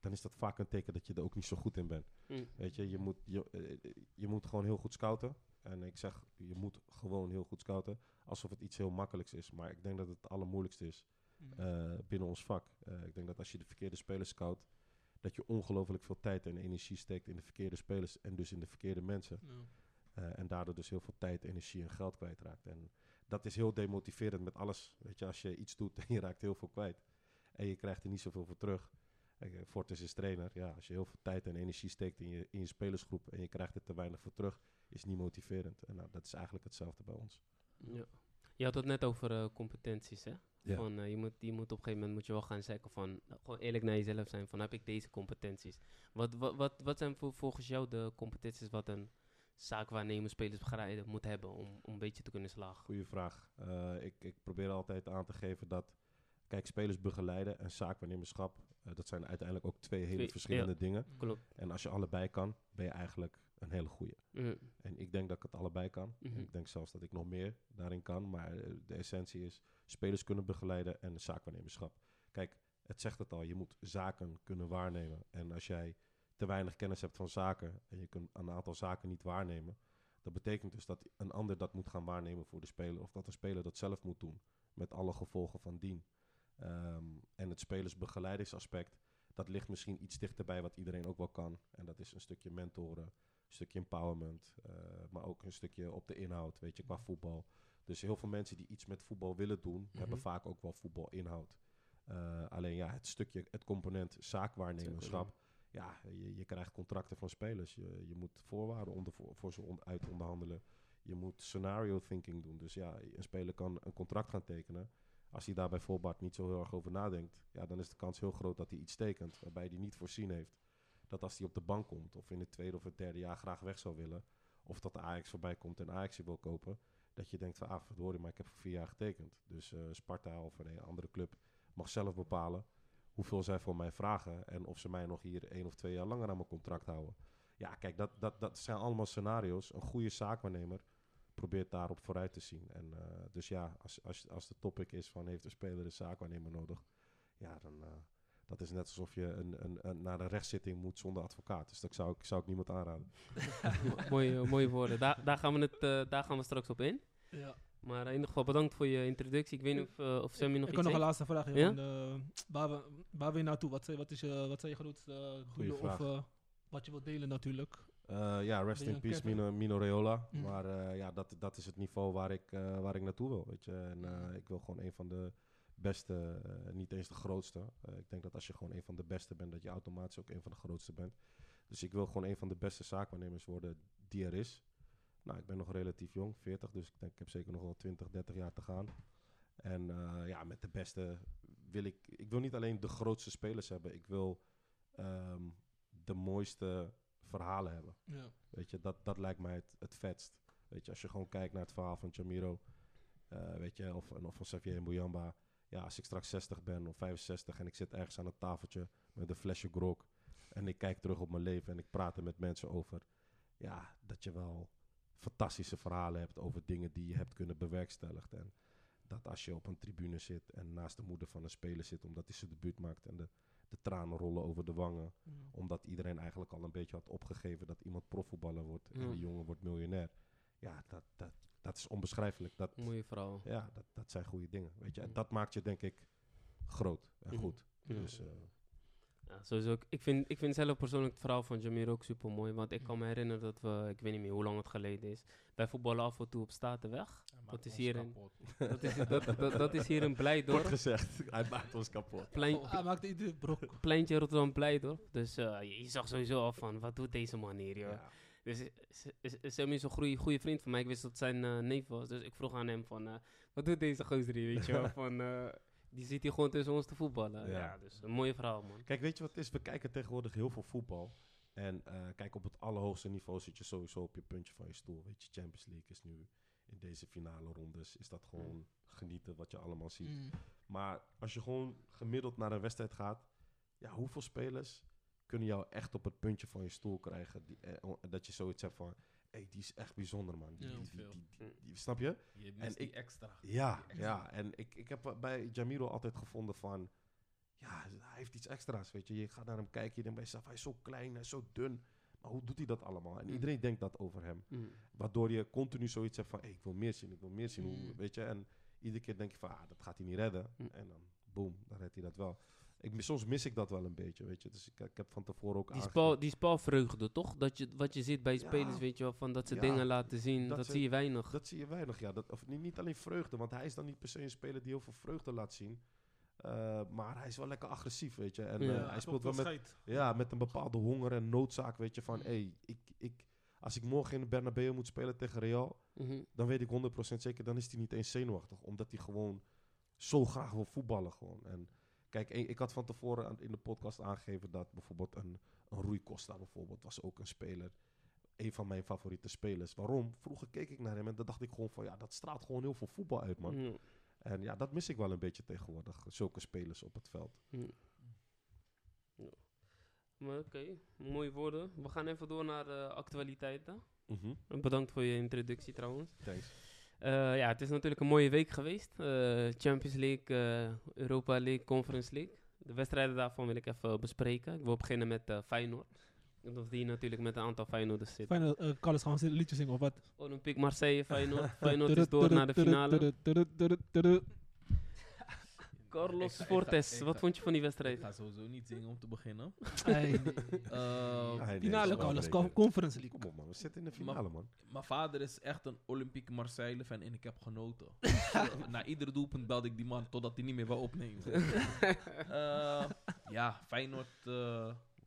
dan is dat vaak een teken dat je er ook niet zo goed in bent.
Mm.
Weet je, je moet, je, eh, je moet gewoon heel goed scouten. En ik zeg, je moet gewoon heel goed scouten. Alsof het iets heel makkelijks is. Maar ik denk dat het het allermoeilijkste is
Mm.
eh, binnen ons vak. Eh, ik denk dat als je de verkeerde spelers scout, dat je ongelooflijk veel tijd en energie steekt in de verkeerde spelers en dus in de verkeerde mensen. Eh, en daardoor dus heel veel tijd, energie en geld kwijtraakt. En dat is heel demotiverend met alles. Weet je, als je iets doet [LAUGHS] en je raakt heel veel kwijt en je krijgt er niet zoveel voor terug. Fortis is trainer. Ja, als je heel veel tijd en energie steekt in je, in je spelersgroep en je krijgt er te weinig voor terug, is niet motiverend. En nou, dat is eigenlijk hetzelfde bij ons.
Ja. Je had het net over eh, competenties, hè?
Ja.
Van, eh, je, moet, je moet op een gegeven moment moet je wel gaan zeggen van, nou, gewoon eerlijk naar jezelf zijn van, heb ik deze competenties? Wat, wat, wat, wat zijn voor, volgens jou de competenties wat een zaakwaarnemer, spelersbegeleider moet hebben om, om een beetje te kunnen slagen?
Goeie vraag. Eh, ik, ik probeer altijd aan te geven dat, kijk, spelers begeleiden en zaakwaarnemerschap, eh, dat zijn uiteindelijk ook twee hele
Twee-
verschillende dingen.
Klopt.
En als je allebei kan, ben je eigenlijk een hele goeie.
Mm.
En ik denk dat ik het allebei kan.
Mhm.
Ik denk zelfs dat ik nog meer daarin kan. Maar eh, de essentie is spelers kunnen begeleiden en zaakwaarnemerschap. Kijk, het zegt het al, je moet zaken kunnen waarnemen. En als jij te weinig kennis hebt van zaken en je kunt een aantal zaken niet waarnemen, dat betekent dus dat een ander dat moet gaan waarnemen voor de speler. Of dat de speler dat zelf moet doen, met alle gevolgen van dien. Ehm, en het spelersbegeleidingsaspect, dat ligt misschien iets dichterbij wat iedereen ook wel kan. En dat is een stukje mentoren, stukje empowerment, eh, maar ook een stukje op de inhoud, weet je, qua voetbal. Dus heel veel mensen die iets met voetbal willen doen, hebben
Mhm.
vaak ook wel voetbalinhoud. Eh, alleen ja, het stukje, het component zaakwaarnemerschap, ja, je, je krijgt contracten van spelers. Je, je moet voorwaarden onder, voor, voor ze on- uit onderhandelen. Je moet scenario thinking doen. Dus ja, een speler kan een contract gaan tekenen. Als hij daar bij voorbaat niet zo heel erg over nadenkt, ja, dan is de kans heel groot dat hij iets tekent waarbij hij niet voorzien heeft. Dat als hij op de bank komt, of in het tweede of het derde jaar graag weg zou willen, of dat de Ajax voorbij komt en Ajax je wil kopen, dat je denkt van, ah, verdorie, maar ik heb voor vier jaar getekend. Dus eh, Sparta of een andere club mag zelf bepalen hoeveel zij voor mij vragen en of ze mij nog hier één of twee jaar langer aan mijn contract houden. Ja, kijk, dat, dat, dat zijn allemaal scenario's. Een goede zaakwaarnemer probeert daarop vooruit te zien. En uh, dus ja, als, als, als de topic is van heeft een speler een zaakwaarnemer nodig, ja, dan uh, dat is net alsof je een, een, een, naar een rechtszitting moet zonder advocaat. Dus dat zou ik, zou ik niemand aanraden. [LAUGHS]
mooie, mooie woorden. Daar, daar, gaan we het, uh, daar gaan we straks op in.
Ja.
Maar in ieder geval bedankt voor je introductie. Ik weet niet of, uh, of Sammy nog
ik
iets
kan nog een laatste vraag.
Ja?
Van, uh, waar, we, waar wil je naartoe? Wat, zijn- wat, is je, wat zijn je grootste uh, doelen? Of
vraag.
uh, wat je wilt delen natuurlijk?
Eh, ja, rest in peace? Mino, Mino Raiola.
Mm.
Maar eh, ja, dat, dat is het niveau waar ik, eh, waar ik naartoe wil. Weet je. En eh, ik wil gewoon een van de beste, eh, niet eens de grootste. Eh, ik denk dat als je gewoon een van de beste bent, dat je automatisch ook een van de grootste bent. Dus ik wil gewoon een van de beste zaakwaarnemers worden die er is. Nou, ik ben nog relatief jong, 40, dus ik denk ik heb zeker nog wel 20, 30 jaar te gaan. En eh, ja, met de beste wil ik... Ik wil niet alleen de grootste spelers hebben, ik wil ehm, de mooiste verhalen hebben.
Ja.
Weet je, dat, dat lijkt mij het, het vetst. Weet je, als je gewoon kijkt naar het verhaal van Jamiro, weet je, of, of van Xavier Mbuyamba. Ja, als ik straks 60 ben of 65 en ik zit ergens aan het tafeltje met een flesje grog en ik kijk terug op mijn leven en ik praat er met mensen over, ja, dat je wel fantastische verhalen hebt over dingen die je hebt kunnen bewerkstelligen. En dat als je op een tribune zit en naast de moeder van een speler zit omdat hij zijn debuut maakt en de, de tranen rollen over de wangen,
Mm.
omdat iedereen eigenlijk al een beetje had opgegeven dat iemand profvoetballer wordt en die jongen wordt miljonair. Ja, dat, dat, dat is onbeschrijfelijk. Dat,
Mooie vrouw.
ja, dat, dat zijn goede dingen. Weet je? En
Mm.
dat maakt je denk ik groot en
Mhm.
goed.
Ja.
Dus eh,
Ja, sowieso. Ik- Ik vind, ik vind zelf persoonlijk het verhaal van Jamir ook super mooi. Want ik kan me herinneren dat we, ik weet niet meer hoe lang het geleden is. Wij voetballen af en toe op Statenweg. Dat is hier in- [LAUGHS] Dat is, dat, dat, dat is hier in
kort
Blijdorp.
gezegd, hij maakt ons kapot.
Plein,
Oh, hij maakte iedereen brok.
pleintje Rotterdam Blijdorp. Dus eh, je, je zag sowieso al van, wat doet deze man hier, joh.
Ja.
Dus Sammy is een goede, goede vriend van mij. Ik wist dat het zijn eh, neef was. Dus ik vroeg aan hem van, eh, wat doet deze gozer hier, weet je wel? [LAUGHS] Van, eh, die zit hier gewoon tussen ons te voetballen.
Ja.
Ja, dus een mooie verhaal, man.
Kijk, weet je wat het is? We kijken tegenwoordig heel veel voetbal. En eh, kijk, op het allerhoogste niveau zit je sowieso op je puntje van je stoel. Weet je, Champions League is nu in deze finale rondes. Is dat gewoon genieten wat je allemaal ziet.
Mm.
Maar als je gewoon gemiddeld naar een wedstrijd gaat, ja, hoeveel spelers kunnen jou echt op het puntje van je stoel krijgen? Die, eh, dat je zoiets hebt van, hey, die is echt bijzonder, man. Die,
Ja,
die, die,
veel.
die- die- die- snap je?
Je
En ik-
extra.
Ja,
Die extra.
ja. En ik, ik heb bij Jamiro altijd gevonden van, ja, hij heeft iets extra's, weet je. Je gaat naar hem kijken, je denkt bij jezelf, hij is zo klein, hij is zo dun. Maar hoe doet hij dat allemaal? En
Mm.
iedereen denkt dat over hem.
Mm.
Waardoor je continu zoiets hebt van, hey, ik wil meer zien, ik wil meer zien. Hoe,
Mm.
weet je? En iedere keer denk je van, ah, dat gaat hij niet redden.
Mm.
En dan, boom, dan redt hij dat wel. Ik, mis- soms mis ik dat wel een beetje, weet je. Dus ik, ik heb van tevoren ook
Die, spel, die spelvreugde, toch? Dat je, wat je ziet bij
Ja.
spelers, weet je wel, van dat ze
Ja.
dingen laten zien,
Dat
dat,
ze-
zie je weinig.
Dat zie je weinig, ja. Dat, of niet, niet alleen vreugde, want hij is dan niet per se een speler die heel veel vreugde laat zien. Eh, maar hij is wel lekker agressief, weet je. En
Ja.
eh, hij speelt wel met, ja, met een bepaalde honger en noodzaak, weet je. Van,
Mm.
hey, ik, ik, als ik morgen in de Bernabeu moet spelen tegen Real...
Mhm.
dan weet ik 100% zeker, dan is hij niet eens zenuwachtig. Omdat hij gewoon zo graag wil voetballen gewoon. En kijk, ik had van tevoren in de podcast aangegeven dat bijvoorbeeld een, een Rui Costa bijvoorbeeld was ook een speler. Een van mijn favoriete spelers. Waarom? Vroeger keek ik naar hem en dan dacht ik gewoon van ja, dat straalt gewoon heel veel voetbal uit man. En ja, dat mis ik wel een beetje tegenwoordig. Zulke spelers op het veld.
Ja. Ja. Maar oké, mooie woorden. We gaan even door naar de actualiteiten.
Mhm.
Bedankt voor je introductie trouwens.
Thanks.
Eh, ja, het is natuurlijk een mooie week geweest. Eh, Champions League, eh, Europa League, Conference League. De wedstrijden daarvan wil ik even bespreken. Ik wil beginnen met Feyenoord. En Of die natuurlijk met een aantal Feyenoorders zit.
Uh, Carlos gaan een liedje zingen of wat?
Olympique Marseille, Feyenoord. [LAUGHS] Feyenoord is door naar de finale. Carlos
Ik ga- ik ga-
Fortes,
ik
wat
ga-
vond je van die
Ik
wedstrijd?
ga sowieso niet zingen om te beginnen. [LAUGHS]
Hey,
Ja, nee,
Finale
dat is wel
Carlos,
beter.
Conference League.
Kom op man, we zitten in de finale man.
Mijn vader is echt een Olympique Marseille fan en ik heb genoten. [LAUGHS] Na iedere doelpunt belde ik die man totdat hij niet meer wou opnemen. [LAUGHS] Eh, ja, Feyenoord, eh,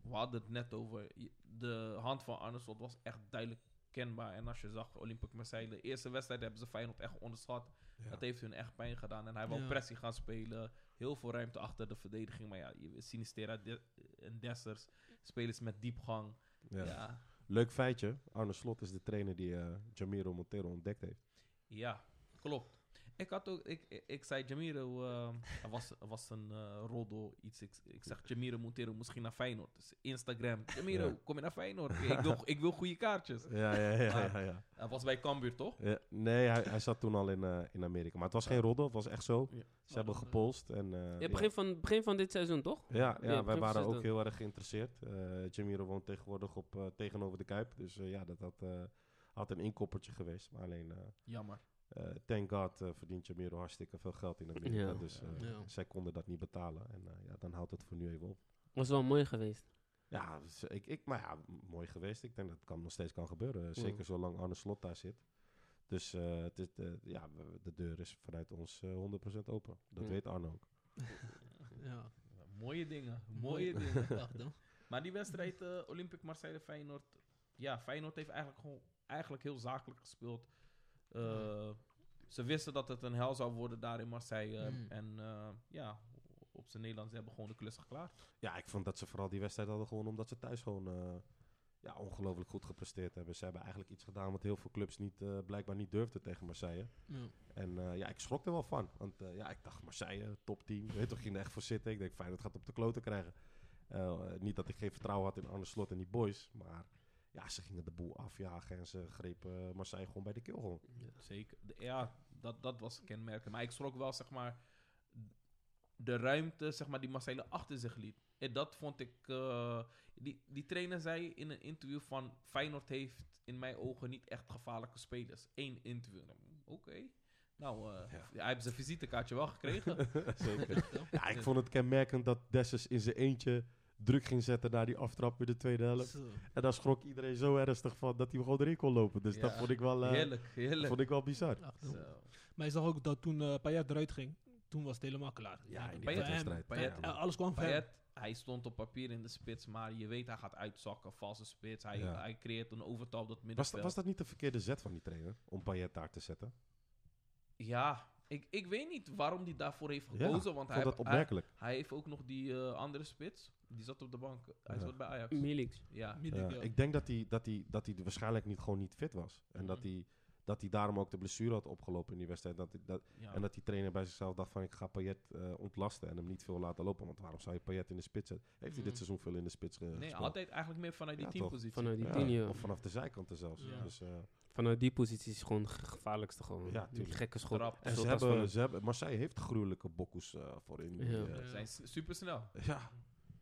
we hadden het net over. Je- De hand van Arne Slot was echt duidelijk kenbaar. En als je zag Olympique Marseille, de eerste wedstrijd hebben ze Feyenoord echt onderschat.
Ja.
Dat heeft hun echt pijn gedaan. En hij wou
Ja.
pressie gaan spelen. Heel veel ruimte achter de verdediging. Maar ja, Sinistera de- en Dessers. Spelers met diepgang.
Ja.
Ja,
Leuk feitje, Arne Slot is de trainer die eh, Jamiro Montero ontdekt heeft.
Ja, klopt. Ik had ook, ik, ik, zei Jamiro, eh, er was, er was een eh roddel, iets. Ik, ik zeg Jamiro Montero misschien naar Feyenoord. Dus Instagram, Jamiro,
Ja.
kom je naar Feyenoord? ik, wil, [LAUGHS] ik wil goede kaartjes.
Ja, ja, ja, ja. ja.
Hij was bij Cambuur, toch?
Ja, nee, hij, hij zat toen al in, eh, in Amerika. Maar het was geen roddel, het was echt zo.
Ja.
Ze hebben gepolst. En, eh,
Ja, begin, van, begin van dit seizoen, toch?
ja, ja,
Ja,
wij waren ook heel erg geïnteresseerd. Eh Jamiro woont tegenwoordig op, tegenover de Kuip. Dus eh, ja, dat had, eh, had een inkoppertje geweest. Maar alleen, eh,
Jammer.
Eh, thank God eh, verdient Jamiro hartstikke veel geld in Amerika.
Ja.
Dus eh,
Ja.
zij konden dat niet betalen. En eh, ja, dan houdt het voor nu even op.
Was wel mooi geweest.
Ja, dus ik, ik, maar ja, mooi geweest. Ik denk dat het kan, nog steeds kan gebeuren. Zeker zolang Arne Slot daar zit. Dus eh, het is, de, ja, de deur is vanuit ons eh 100% open. Dat
Ja.
weet Arne ook.
Ja,
Mooie dingen, mooie dingen. [LAUGHS] Maar die wedstrijd eh Olympic Marseille Feyenoord, ja, Feyenoord heeft eigenlijk gewoon eigenlijk heel zakelijk gespeeld. Eh, Ze wisten dat het een hel zou worden daar in Marseille.
Mm.
En eh, ja, op zijn Nederlands hebben gewoon de klus geklaard.
Ja, ik vond dat ze vooral die wedstrijd hadden gewonnen omdat ze thuis gewoon eh, ja, ongelooflijk goed gepresteerd hebben. Ze hebben eigenlijk iets gedaan wat heel veel clubs niet, eh, blijkbaar niet durfden tegen Marseille.
Ja.
En eh, ja, ik schrok er wel van. Want eh, ja, ik dacht Marseille, top 10. Weet toch, ging er echt voor zitten. Ik denk, fijn, dat gaat op de kloten krijgen. Eh, niet dat ik geen vertrouwen had in Arne Slot en die boys. Maar ja, ze gingen de boel afjagen en ze grepen eh, Marseille gewoon bij de keel gewoon.
Zeker. Ja, dat, dat was kenmerkend. Maar ik schrok wel, zeg maar, de ruimte, zeg maar, die Marseille achter zich liet. En dat vond ik... eh, die, die trainer zei in een interview van... Feyenoord heeft in mijn ogen niet echt gevaarlijke spelers. Eén interview. Oké. Nou, eh,
Ja.
hij heeft zijn visitekaartje wel gekregen. [LAUGHS]
Zeker. ja, ik vond het kenmerkend dat Dessus in zijn eentje druk ging zetten naar die aftrap in de tweede helft.
Zo.
En daar schrok iedereen zo ernstig van dat hij gewoon erin kon lopen. Dus dat vond ik wel, eh,
heerlijk, heerlijk.
vond ik wel bizar.
Ach, dan.
Zo.
Maar je zag ook dat toen eh Payet eruit ging, toen was het helemaal klaar.
Ja, in die
Payet-
wedstrijd.
Alles kwam van
hij stond op papier in de spits, maar je weet hij gaat uitzakken, valse spits. Hij,
Ja.
hij creëert een overtal op dat
Was,
middenveld.
dat- was dat niet de verkeerde zet van die trainer? Om Payet daar te zetten?
Ja, ik, ik weet niet waarom hij daarvoor heeft
Ja,
gekozen. want
Ik
hij,
dat
hij,
opmerkelijk.
hij heeft ook nog die eh, andere spits. Die zat op de bank. Hij
Ja.
zat bij Ajax.
Milix.
Ja.
Milik,
Ja,
ja.
Ik denk dat hij, dat, hij, dat hij waarschijnlijk niet, gewoon niet fit was. En dat,
Mhm.
hij, dat hij daarom ook de blessure had opgelopen in die wedstrijd. Dat, hij- dat,
ja.
En dat die trainer bij zichzelf dacht van ik ga Payet eh, ontlasten en hem niet veel laten lopen. Want waarom zou je Payet in de spits zetten? Heeft hij dit
Mhm.
seizoen veel in de spits ge-
nee,
gespeeld?
altijd eigenlijk meer vanuit die
Ja,
teampositie.
Vanuit die
ja. Of vanaf de zijkanten zelfs.
Ja.
Dus, eh,
Vanuit die positie is het gewoon het gevaarlijkste gewoon.
Ja,
die gekke schot.
Trap.
en ze hebben, ze hebben, Marseille heeft gruwelijke bokkoes eh, voor in. die,
Ja.
Ze zijn super snel.
ja.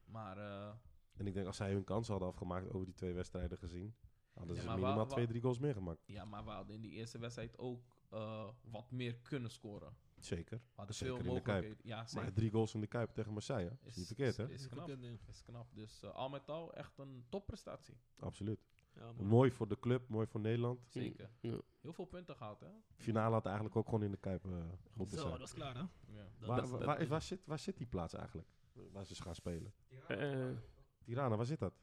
Maar, eh,
En ik denk als zij hun kans hadden afgemaakt over die twee wedstrijden gezien, hadden
Ja,
ze
maar
minimaal
wa- wa-
twee, drie goals meer gemaakt.
ja, maar we hadden in die eerste wedstrijd ook eh, wat meer kunnen scoren.
Zeker.
We hadden
Zeker
veel
in de Kuip.
mogelijkheden. Ja, zeker.
Maar drie goals in de Kuip tegen Marseille, is, niet verkeerd hè?
Is, is knap. Is knap. Dus eh, al met al echt een topprestatie.
Absoluut.
Ja.
Mooi voor de club, mooi voor Nederland.
Zeker.
Ja.
Heel veel punten gehaald, hè?
Finale had eigenlijk ook gewoon in de Kuip eh, moeten
Zo,
zijn.
dat is klaar, hè?
Ja.
Dat-
Waar,
dat-
waar, waar, waar zit, waar zit die plaats eigenlijk? Waar ze gaan spelen?
Eh,
Tirana, waar zit dat?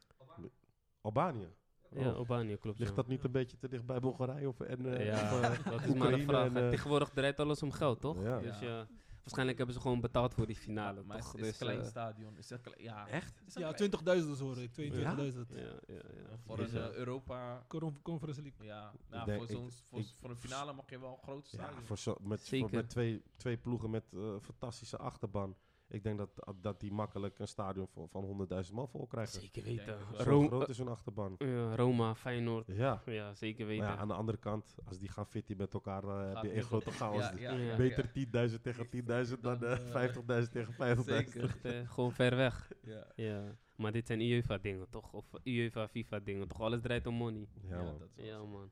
Albanië.
Ja,
Oh.
Albanië klopt.
Ligt
ja.
dat niet een beetje te dicht bij Bulgarije of, en, eh,
ja,
of, eh,
dat is maar de
Oekraïne
vraag.
en, eh,
Tegenwoordig draait alles om geld, toch?
Ja.
Dus
Ja.
ja, waarschijnlijk hebben ze gewoon betaald voor die finale,
maar
toch?
het is
Dus,
een klein stadion. Is een kle- ja,
Echt?
is een
Ja,
klein-
20.000 hoor ik, 22.000.
ja, ja, ja.
Voor
Dus,
een Europa...
Con- Conference League.
Ja, nou,
denk-
voor,
ik-
zo'n, voor,
ik-
voor een finale mag je wel een groot
Ja,
stadion.
voor zo, met, voor, met twee, twee ploegen met eh, fantastische achterban. Ik denk dat, dat die makkelijk een stadion van, van 100.000 man vol krijgen.
Zeker weten.
Zo
Ro-
groot is hun achterban.
eh, ja, Roma, Feyenoord.
Ja.
Ja, zeker weten.
ja, aan de andere kant, als die gaan fitten met elkaar, dan heb
Gaat
je één grote chaos.
Ja, ja,
Ja.
ja,
Beter
ja.
10.000 tegen 10.000 dan
Dan,
eh,
eh,
50.000 tegen [LAUGHS] 50.000.
Zeker.
Eh, [LAUGHS] gewoon ver weg.
Ja.
Ja. Maar dit zijn UEFA-dingen, toch? Of UEFA, FIFA-dingen, toch? Alles draait om money.
Ja, man.
dat is
Ja,
zo.
man.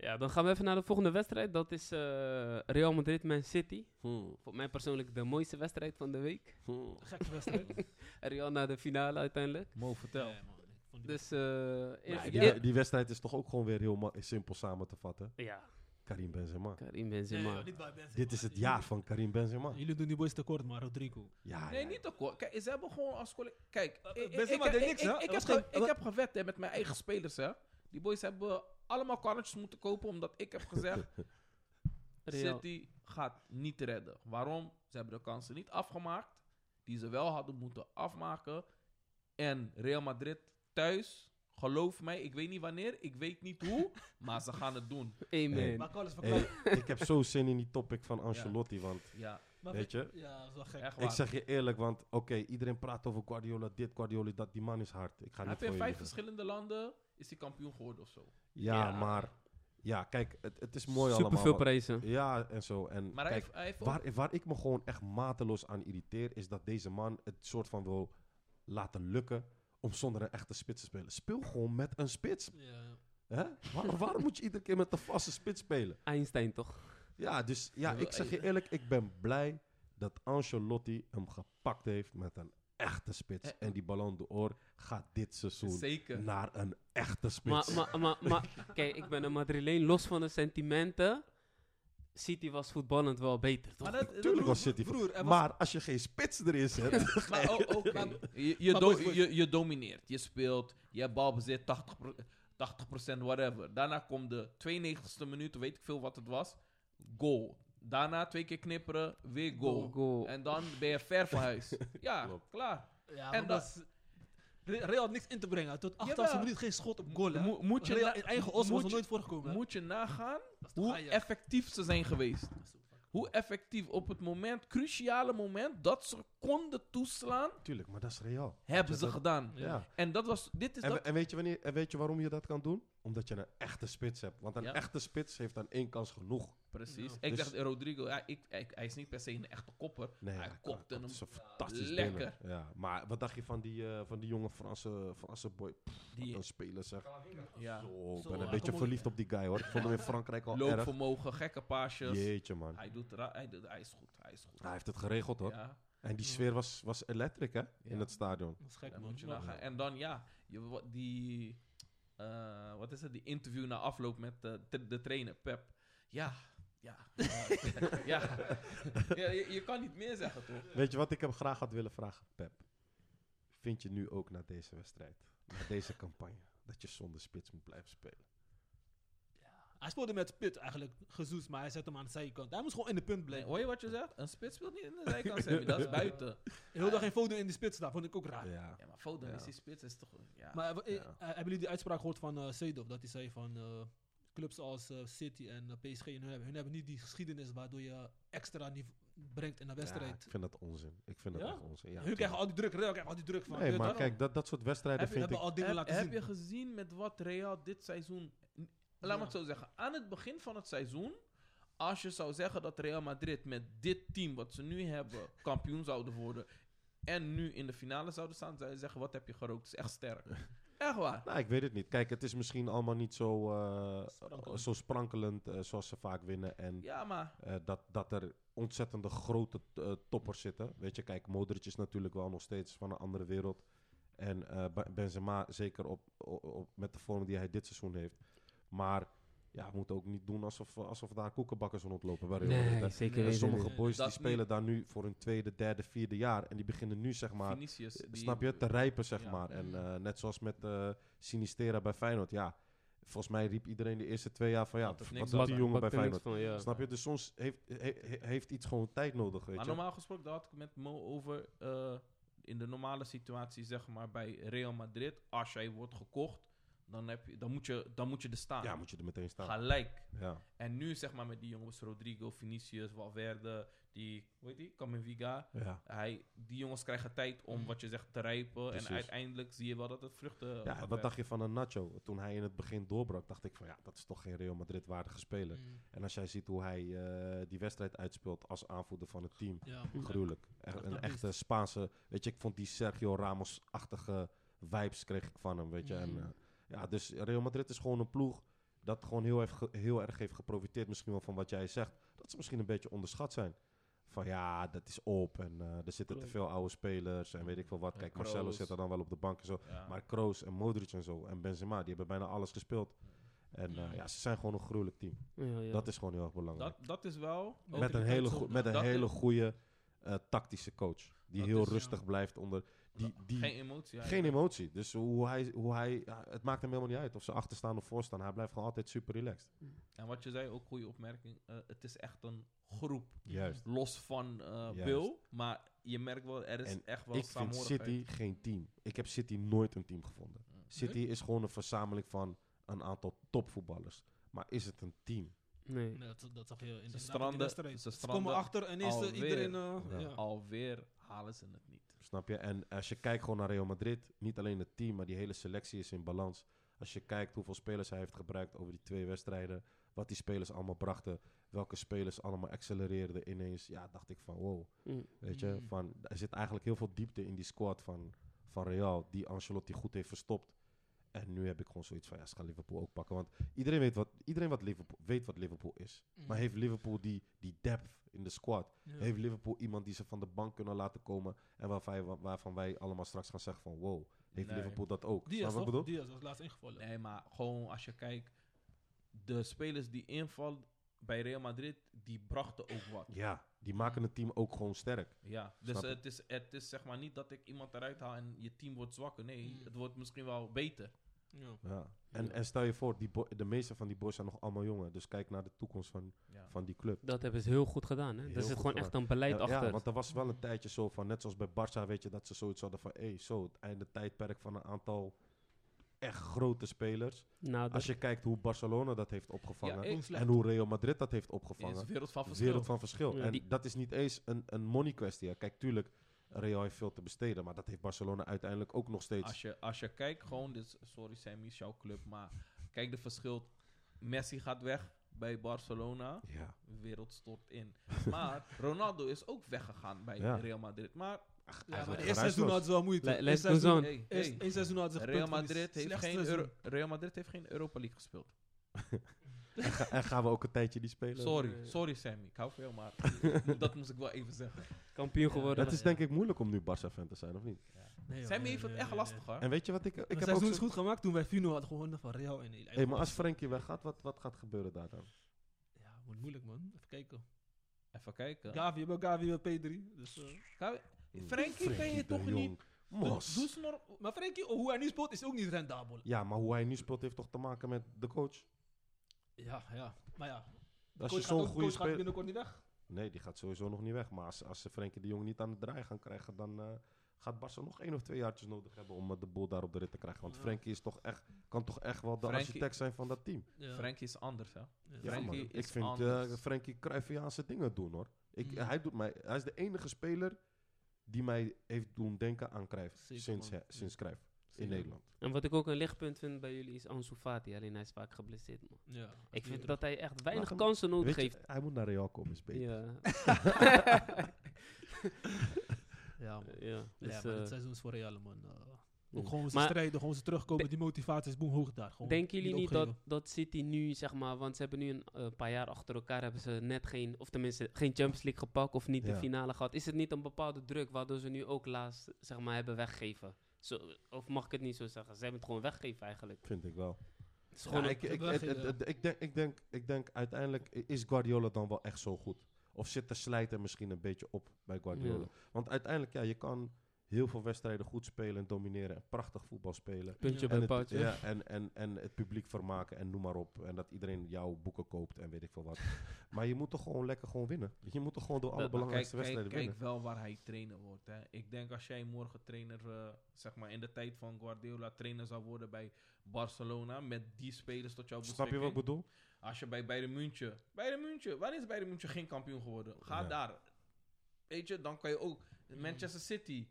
Ja, dan gaan we even naar de volgende wedstrijd. Dat is eh, Real Madrid-Man City.
Hmm.
Voor mij persoonlijk de mooiste wedstrijd van de week.
Hmm.
Gekke wedstrijd. [LAUGHS]
Real naar de finale uiteindelijk.
Mo, vertel.
Ja, man.
Dus, eh
Ja, die,
ja,
die wedstrijd is toch ook gewoon weer heel simpel samen te vatten.
ja,
Karim Benzema.
Karim
Nee,
Benzema.
bij Benzema.
Dit is het jaar van Karim Benzema.
Jullie doen die boys tekort, maar Rodrigo.
Ja,
Nee,
ja.
niet akkoord. Kijk, ze hebben gewoon als collega... Kijk,
Eh, Benzema
ik-
deed
ik-
niks,
ik-
hè?
Ik heb ge- ik heb gewet hè, met mijn eigen spelers, hè. Die boys hebben allemaal karretjes moeten kopen, omdat ik heb gezegd... [LAUGHS]
Real.
City gaat niet redden. Waarom? Ze hebben de kansen niet afgemaakt, die ze wel hadden moeten afmaken. En Real Madrid thuis, geloof mij, ik weet niet wanneer, ik weet niet hoe, [LAUGHS] maar ze gaan het doen.
Amen.
Hey.
Maar alles
Hey, ik heb zo zin in die topic van Ancelotti, want
Ja,
Maar
weet je,
Ja, dat is wel gek.
echt
ik zeg je eerlijk, want oké, iedereen praat over Guardiola, dit, Guardiola, dat, die man is hard. Ik ga
Hij
niet
heeft in vijf verschillende landen, is hij kampioen geworden of zo.
Ja,
Ja.
maar, ja, kijk, het, het is mooi
Super
allemaal.
veel
wat-
prijzen.
Ja, en zo. En
Maar hij
kijk,
heeft, hij heeft ook-
waar, waar ik me gewoon echt mateloos aan irriteer, is dat deze man het soort van wil laten lukken om zonder een echte spits te spelen. Speel gewoon met een spits.
Ja.
Hè? Waar- waarom moet je iedere keer met een vaste spits spelen?
Einstein toch?
Ja, dus ja, ik zeg je eerlijk, ik ben blij dat Ancelotti hem gepakt heeft met een echte spits.
Eh,
En die Ballon d'Or gaat dit seizoen
Zeker.
naar een echte spits.
Maar, maar, maar, [LAUGHS] maar kijk, ik ben een Madrileen, los van de sentimenten. City was voetballend wel beter, toch?
Maar dat, dat-
Tuurlijk was City.
broer, was-
maar als je geen spits erin zet, [LAUGHS] [LAUGHS]
Maar je, je,
Maar
do-
boys, boys.
je, je domineert. Je speelt, je hebt balbezit, 80%, 80% whatever. Daarna komt de 92e minuut, weet ik veel wat het was, goal. Daarna twee keer knipperen, weer goal.
Goal.
En dan ben je ver van huis. [LAUGHS] Ja,
Klopt.
klaar.
Ja,
En dat-
dat is... Re- Real had niks in te brengen. Tot 88
Jawel.
minuut geen schot op goal. hè.
Mo- moet je
Real in eigen os was er nooit voorgekomen. hè.
Moet je nagaan hoe
Ajax?
effectief ze zijn geweest. Hoe effectief op het moment, cruciale moment, dat ze konden toeslaan,
tuurlijk, maar dat is real.
hebben ze
dat-
gedaan.
Ja.
En dat was, dit is
En,
dat.
en, weet je wanneer, en weet je waarom je dat kan doen? Omdat je een echte spits hebt. Want een
Ja.
echte spits heeft aan één kans genoeg.
Precies.
Ja.
Ik
Dus-
dacht, eh, Rodrigo, ja, ik, ik- hij is niet per se een echte kopper.
Nee,
hij
ja,
kopte
dat
hem.
is een fantastisch
lekker.
binnen. Ja, maar wat dacht je van die, eh, van die jonge Franse, Franse boy? Pff,
Die-
een speler zeg.
Ja.
Zo, ik
Zo,
ben een
hij
beetje verliefd op die guy hoor. Ik vond hem in Frankrijk al erg.
Loopvermogen, gekke paasjes.
Jeetje man.
Hij, doet hij, doet, hij is goed. Hij is goed.
Hij heeft het geregeld hoor.
Ja,
En die sfeer was, was electric hè, in het stadion.
Dat is gek, man.
moet je
Maar-
nagaan. En dan ja, je, die, eh, wat is het, die interview na afloop met eh, de, de trainer, Pep. Ja, ja. [LAUGHS] ja. ja je, je kan niet meer zeggen toch?
Weet je wat ik hem graag had willen vragen, Pep? Vind je nu ook na deze wedstrijd, na deze campagne, dat je zonder spits moet blijven spelen?
Hij speelde met Spit eigenlijk, gezoes, maar hij zet hem aan de zijkant. Hij moest gewoon in de punt
Nee,
blijven.
hoor je wat je zegt? Een spits speelt niet in de zijkant, Sammy. Dat is [LAUGHS] buiten.
Heel dag geen foto in de spits staan, vond ik ook raar.
Ja.
Ja, maar Foden
Ja.
is die spits, is toch... Ja.
Maar eh,
Ja.
eh, hebben jullie die uitspraak gehoord van eh Seedorf? Dat hij zei van eh, clubs als City en PSG, hun hebben, hun hebben niet die geschiedenis waardoor je extra niveau brengt in een
Ja,
wedstrijd.
ik vind dat onzin. Ik vind dat
Ja?
echt onzin. Ja,
hun krijgen al die druk, Real krijgt al die druk van.
Nee, maar kijk, dat, dat soort wedstrijden
Heb je-
vind ik...
hebben al dingen
heb,
laten
heb
zien.
je gezien met wat Real dit seizoen... Laat me het zo zeggen. Aan het begin van het seizoen... Als je zou zeggen dat Real Madrid met dit team wat ze nu hebben... [LAUGHS] kampioen zouden worden... en nu in de finale zouden staan... zou je zeggen, wat heb je gerookt? Het is echt sterk. [LAUGHS] echt waar.
Nou, ik weet het niet. Kijk, het is misschien allemaal niet zo, eh,
Sprankelend.
zo sprankelend eh, zoals ze vaak winnen. En
Ja, maar...
eh, dat, dat er ontzettende grote eh, toppers zitten. Weet je, kijk, Modric is natuurlijk wel nog steeds van een andere wereld. En eh, Be- Benzema zeker op, op, op- met de vorm die hij dit seizoen heeft. Maar ja, we moeten ook niet doen alsof, alsof daar koekenbakkers rondlopen bij Real Madrid, hè.
Nee, zeker
En sommige boys die spelen
niet.
daar nu voor hun tweede, derde, vierde jaar. En die beginnen nu, zeg maar,
Vinicius...
eh,
die-
snap je, te rijpen, zeg
Ja.
maar. En eh, net zoals met eh Sinistera bij Feyenoord, ja. Volgens mij riep iedereen de eerste twee jaar van, ja, wat doet die
Bak-
jongen bij Feyenoord?
van, ja.
Snap je? Dus soms heeft, he- he- heeft iets gewoon tijd nodig, weet
Maar
je.
normaal gesproken, daar had ik met Mo over... eh, in de normale situatie, zeg maar, bij Real Madrid... als jij wordt gekocht... Dan, heb je, dan, moet je, dan moet je er staan.
Ja, moet je er meteen staan.
Gelijk.
Ja.
En nu zeg maar met die jongens Rodrigo, Vinicius, Valverde, die, hoe heet die, Camavinga.
Ja.
Hij, die jongens krijgen tijd om wat je zegt te rijpen.
Precies.
En uiteindelijk zie je wel dat het vruchten
ja, wat dacht je van een Nacho? Toen hij in het begin doorbrak, dacht ik van, ja, dat is toch geen Real Madrid waardige speler.
Mm,
En als jij ziet hoe hij eh, die wedstrijd uitspeelt als aanvoerder van het team,
ja.
gruwelijk. Echt een
is
echte Spaanse, weet je, ik vond die Sergio Ramos-achtige vibes kreeg ik van hem, weet je. En,
Mhm.
Ja, dus Real Madrid is gewoon een ploeg dat gewoon heel, heeft ge- heel erg heeft geprofiteerd misschien wel van wat jij zegt. Dat ze misschien een beetje onderschat zijn. Van ja, dat is op en eh, er zitten te veel oude spelers en weet ik veel wat.
En
Kijk, Marcelo zit er dan wel op de bank en zo.
Ja.
Maar Kroos en Modric en zo en Benzema, die hebben bijna alles gespeeld. En eh, ja, ze zijn gewoon een gruwelijk team.
Ja, ja.
Dat is gewoon heel erg belangrijk.
dat, dat is wel...
Met een hele, met een hele goede eh, tactische coach. Die
Dat
heel
is-
rustig blijft onder... Die, die,
geen emotie.
geen emotie. Dus hoe hij, hoe hij het maakt hem helemaal niet uit of ze achter staan of voor staan. Hij blijft gewoon altijd super relaxed.
En wat je zei, ook goede opmerking. eh, het is echt een groep.
Juist.
Los van eh
Juist.
Bill. Maar je merkt wel, er is
En
echt wel
Ik vind. City geen team. Ik heb City nooit een team gevonden.
Mm.
City is gewoon een verzameling van een aantal topvoetballers. Maar is het een team?
Nee.
Nee, dat, dat zag je in de, in
stranden-
de
ze
Ze komen achter en
alweer.
iedereen... eh,
Ja.
ja.
Alweer halen ze het niet.
Snap je? En als je kijkt gewoon naar Real Madrid, niet alleen het team, maar die hele selectie is in balans. Als je kijkt hoeveel spelers hij heeft gebruikt over die twee wedstrijden, wat die spelers allemaal brachten, welke spelers allemaal accelereerden ineens, ja, dacht ik van wow.
Mm.
Weet je,
Mm.
van, er zit eigenlijk heel veel diepte in die squad van, van Real, die Ancelotti goed heeft verstopt. En nu heb ik gewoon zoiets van, ja, ze gaan Liverpool ook pakken. Want iedereen weet wat, iedereen wat Liverpool, weet wat Liverpool is. Maar heeft Liverpool die, die depth in de squad?
Ja.
Heeft Liverpool iemand die ze van de bank kunnen laten komen? En waarvan, wij- waarvan wij allemaal straks gaan zeggen van, wow, heeft
Nee.
Liverpool dat ook? Wat ik
toch?
bedoel?
Diaz was laatst ingevallen.
Nee, maar gewoon als je kijkt, de spelers die invallen bij Real Madrid, die brachten ook wat.
Ja, die maken het team ook gewoon sterk.
Ja, dus het is, het is zeg maar niet dat ik iemand eruit haal en je team wordt zwakker. Nee,
Mm.
het wordt misschien wel beter.
Ja.
Ja. En,
Ja.
en stel je voor, die de meeste van die boys zijn nog allemaal jongen. Dus kijk naar de toekomst van,
Ja.
van die club.
Dat hebben ze heel goed gedaan. Hè?
Heel
Er zit
goed
gewoon
gedaan.
echt een beleid
Ja,
achter.
Ja, want er was wel een tijdje zo van, net zoals bij Barça, weet je, dat ze zoiets hadden van, hé, hey, zo, het einde tijdperk van een aantal echt grote spelers.
nou, dat-
Als je kijkt hoe Barcelona dat heeft opgevangen
Ja, ik-
Slecht.
en hoe Real Madrid dat heeft
is
opgevangen.
wereld van verschil.
Wereld van verschil.
Ja,
en
die-
dat is niet eens een, een money kwestie. Kijk, tuurlijk, Real heeft veel te besteden, maar dat heeft Barcelona uiteindelijk ook nog steeds.
Als je, als je kijkt, gewoon, dit, is- sorry Sammy, is jouw club, maar kijk de verschil. Messi gaat weg bij Barcelona,
Ja,
wereld stort in. Maar Ronaldo is ook weggegaan bij
Ja.
Real Madrid. Maar
Ja, maar
eigenlijk
het eerste seizoen hadden ze wel moeite.
Le-
Eerste
let's go
seizoen-
on.
hey,
eerst-
hey,
één seizoen hadden ze
Real Madrid, heeft geen. Euro- Real Madrid heeft geen Europa League gespeeld. [LAUGHS]
En, ga- en gaan we ook een tijdje die spelen?
Sorry, sorry Sammy. Ik hou van jou, maar [LAUGHS] dat moest ik wel even zeggen.
kampioen geworden.
Het is denk ik moeilijk om nu Barça-fan te zijn, of niet?
Nee, joh,
Sammy
nee,
heeft het
nee,
echt
nee,
lastig hoor.
En weet je wat ik... Ik
Ik
heb ook
seizoen
zo-
goed gemaakt toen wij Fino hadden gewonnen van Real. En
Hey, maar als Frenkie weggaat, wat, wat gaat gebeuren daar dan?
Ja, wordt moeilijk man. Even kijken.
Even kijken.
Gavi, we hebben Gavi op P3. Dus, eh,
Ga- Frenkie ben je toch
Jong.
niet...
Mos.
doe
maar Frenkie, hoe hij nu speelt, is ook niet rendabel.
Ja, maar hoe hij nu speelt heeft toch te maken met de coach?
Ja, ja. Maar ja. de
Als
coach
je
gaat
zo'n goede
coach gaat
speler...
binnenkort niet weg.
Nee, die gaat sowieso nog niet weg. Maar als, als ze Frenkie de Jong niet aan het draaien gaan krijgen, dan eh, gaat Barça nog één of twee jaartjes nodig hebben om eh, de boel daar op de rit te krijgen. Want
Ja.
Frenkie is toch echt, kan toch echt wel de architect zijn van dat team.
Ja.
Frenkie is anders hè.
Ja.
Ja,
Frenkie
man.
is
Ik vind eh
anders.
Frenkie Cruyffiaanse dingen doen hoor. Ik,
Mm.
hij, doet mij, hij is de enige speler die mij heeft doen denken aan Cruijff
Zeker,
sinds, he- sinds Cruijff in. Nederland.
En wat ik ook een lichtpunt vind bij jullie is Ansu Fati. Alleen hij is vaak geblesseerd, man.
Ja,
Ik vind
dat
hij echt weinig
hem-
kansen nodig
je,
heeft.
hij moet naar Real komen, is beter.
Ja, [LAUGHS]
Ja, man.
ja. Dus,
ja, maar
eh,
het seizoen is voor Real, man. Eh. Ook gewoon ze
Maar
strijden, gewoon ze terugkomen. Die motivatie is boem hoog daar. Gewoon
Denken jullie niet dat,
opgeven.
dat City nu, zeg maar, want ze hebben nu een eh, paar jaar achter elkaar, hebben ze net geen, of tenminste geen Champions League gepakt of niet de finale gehad. Is het niet een bepaalde druk waardoor ze nu ook laatst, zeg maar, hebben weggegeven? Zo, of mag ik het niet zo zeggen? Ze hebben het gewoon weggegeven eigenlijk.
Vind ik wel.
Het is gewoon
Ja,
een-
ik, ik, denk, ik, denk, ik denk uiteindelijk is Guardiola dan wel echt zo goed. Of zit de slijter misschien een beetje op bij Guardiola.
Ja.
Want uiteindelijk, ja, je kan heel veel wedstrijden goed spelen en domineren. En prachtig voetbal spelen.
puntje
Ja.
bij
het,
paaltje.
ja, en, en, en het publiek vermaken en noem maar op. En dat iedereen jouw boeken koopt en weet ik veel wat. [LAUGHS] maar je moet toch gewoon lekker gewoon winnen. Je moet toch gewoon door alle
Dat-
Maar
belangrijkste
kijk, kijk,
wedstrijden
kijk
winnen.
wel waar hij trainer wordt. Hè. Ik denk als jij morgen trainer, eh, zeg maar in de tijd van Guardiola, trainer zou worden bij Barcelona, met die spelers tot jouw
Snap je wat ik
beschikking.
bedoel?
Als je bij Bayern München, Bayern München, wanneer is Bayern München geen kampioen geworden? Ga
Ja.
daar. Weet je, dan kan je ook Manchester City.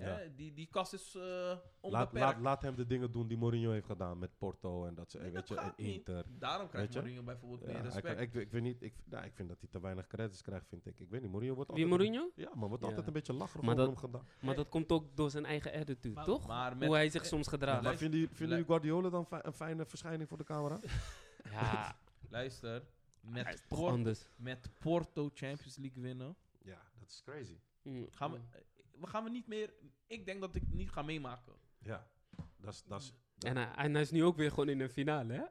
Ja.
Hè, die, die kast is eh
Laat,
onbeperkt.
laat, laat hem de dingen doen die Mourinho heeft gedaan met Porto en dat ze,
Nee,
weet
dat
je, en. Inter.
Daarom krijgt? Mourinho bijvoorbeeld
Ja,
meer respect.
kan- ik, ik, weet niet, ik, nou, ik vind dat hij te weinig credits krijgt, vind ik. Ik weet niet, Mourinho wordt
Wie
altijd...
Mourinho?
Ja, maar wordt
Ja.
altijd een beetje lacherig
Maar
over
dat-
hem gedaan.
Maar dat komt ook door zijn eigen attitude,
Maar-
toch?
maar met,
Hoe hij zich soms gedraagt.
maar vinden jullie, Guardiola dan fi- een fijne verschijning voor de camera? [LAUGHS]
Ja, [LAUGHS]
Luister, met,
toch
Por-
anders.
met Porto Champions League winnen,
Ja, dat is crazy.
Mm,
gaan we,
mm.
We gaan we niet meer... Ik denk dat ik het niet ga meemaken.
Ja, dat is... Dat is
En hij, en hij is nu ook weer gewoon in een finale, hè?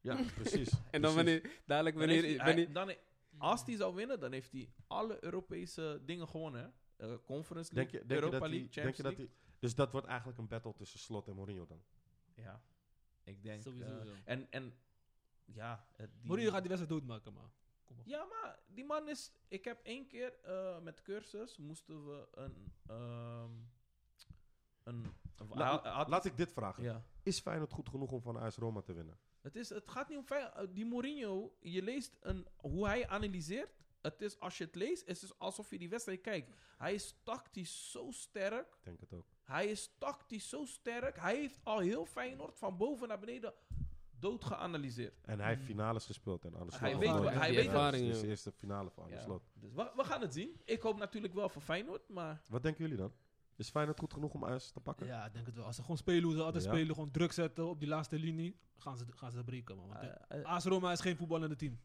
ja, precies. [LAUGHS]
En dan wanneer, dadelijk wanneer...
hij-
wanneer
hij- dan, als hij zou winnen, dan heeft hij alle Europese dingen gewonnen. Hè? Eh, Conference
Denk
League,
je, denk, je
Europa League,
denk
Champions
je dat
League.
hij... Dus dat wordt eigenlijk een battle tussen Slot en Mourinho dan?
Ja, ik denk...
Sowieso
eh, en, en ja... eh, die-
Mourinho gaat die wedstrijd doodmaken, maar. Kom op.
Ja, maar die man is... Ik heb één keer eh, met cursus moesten we een... ehm een, een
La-
hij had-
Laat ik dit vragen.
ja.
Is Feyenoord goed genoeg om van AS Roma te winnen?
Het, is, het gaat niet om fijn. eh, Die Mourinho, je leest een, hoe hij analyseert. Het is, als je het leest, is het alsof je die wedstrijd kijkt. Hij is tactisch zo sterk.
Ik denk het ook.
Hij is tactisch zo sterk. Hij heeft al heel Feyenoord van boven naar beneden dood geanalyseerd.
En hij heeft finales gespeeld en Arne
Hij
Slot
weet wel-
nooit
hij weet
Dat is
wel.
de eerste finale van Arne
Ja.
Slot.
Dus we, we gaan het zien. Ik hoop natuurlijk wel voor Feyenoord, maar
Wat denken jullie dan? Is Feyenoord goed genoeg om AS te pakken?
Ja, ik denk het wel. Als ze gewoon spelen hoe ze altijd
Ja.
spelen, gewoon druk zetten op die laatste linie, gaan ze, gaan ze breken, man. Want
Eh,
uh,
eh,
AS Roma is geen voetballende team.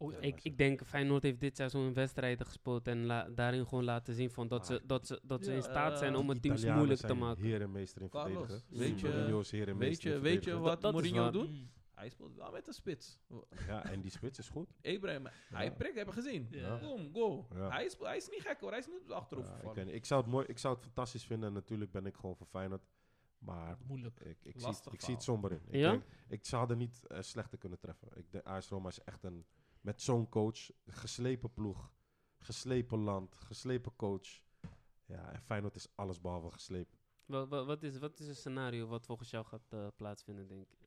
Oh, ja.
Ik, ik denk, Feyenoord heeft dit seizoen wedstrijden gespeeld en la- daarin gewoon laten zien van dat, ze,
Ah.
dat, ze, dat ze in staat zijn
eh,
om het teams
Italianen
moeilijk te maken.
Heer en meester in
Carlos,
verdedigen.
weet je-
weet je,
in
weet je wat
Dat-
Mourinho
waar.
doet?
Mm.
Hij speelt wel met een spits.
Ja, en die spits is goed.
Abraham, hij prikt, hebben we gezien.
Ja.
Boom, go.
Ja.
Hij, is, hij is niet gek hoor, hij is niet achterover
Ja, ik, ik, zou het mooi, ik zou het fantastisch vinden en natuurlijk ben ik gewoon voor Feyenoord. Maar
Moeilijk.
ik, ik, zie, ik zie het somber in. Ik,
Ja?
denk, ik zou er niet eh, slechter kunnen treffen. Ik denk, AS Roma is echt een... Met zo'n coach, geslepen ploeg, geslepen land, geslepen coach. Ja, en Feyenoord is alles behalve geslepen.
Wat, wat, wat, is, wat is een scenario wat volgens jou gaat eh, plaatsvinden, denk ik?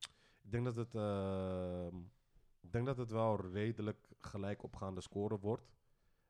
Ik denk dat het, ehm, ik denk dat het wel redelijk gelijk opgaande scoren wordt.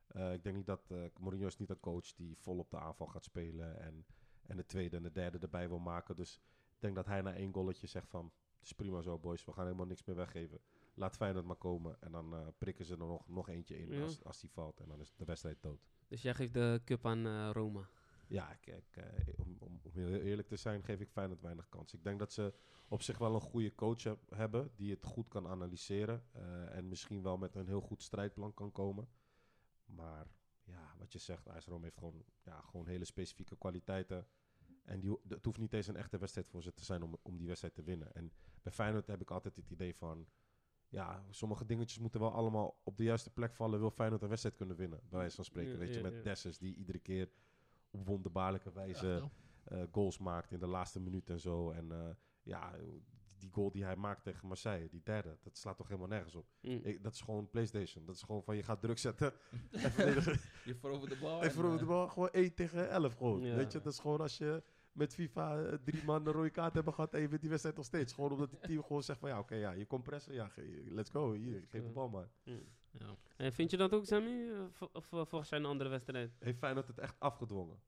Eh, ik denk niet dat eh Mourinho is niet een coach die vol op de aanval gaat spelen en, en de tweede en de derde erbij wil maken. Dus ik denk dat hij na één golletje zegt van, het is prima zo boys, we gaan helemaal niks meer weggeven. Laat Feyenoord maar komen en dan eh, prikken ze er nog, nog eentje in
Ja.
als, als die valt en dan is de wedstrijd dood.
Dus jij geeft de cup aan eh, Roma.
Ja, kijk, eh, om, om, om heel eerlijk te zijn, geef ik Feyenoord weinig kans. Ik denk dat ze op zich wel een goede coach heb- hebben die het goed kan analyseren en misschien wel met een heel goed strijdplan kan komen. Maar ja, wat je zegt, AS Rome heeft gewoon, ja, gewoon hele specifieke kwaliteiten. En die, het hoeft niet eens een echte wedstrijd voor ze te zijn om, om die wedstrijd te winnen. En bij Feyenoord heb ik altijd het idee van, ja, sommige dingetjes moeten wel allemaal op de juiste plek vallen. Wil Feyenoord een wedstrijd kunnen winnen, bij wijze van spreken.
Ja,
Weet je, met
ja.
Dessus die iedere keer op wonderbaarlijke wijze eh, goals maakt in de laatste minuut en zo. En eh, ja, die goal die hij maakt tegen Marseille, die derde, dat slaat toch helemaal nergens op.
Mm.
Ik- dat is gewoon PlayStation. Dat is gewoon van je gaat druk zetten. [LAUGHS]
Je verovert de bal.
en voor de bal gewoon 1 tegen 11 gewoon.
Ja.
Weet je, dat is gewoon als je met FIFA eh, drie man een rode kaart hebben gehad en je wint die wedstrijd nog steeds. Gewoon omdat het team gewoon zegt van ja, oké, ja, je komt pressen, ja, let's go, hier, geef de bal maar.
Ja.
En vind je dat ook, Sammy? Of volgens jij een andere wedstrijd?
Heeft Feyenoord het echt afgedwongen?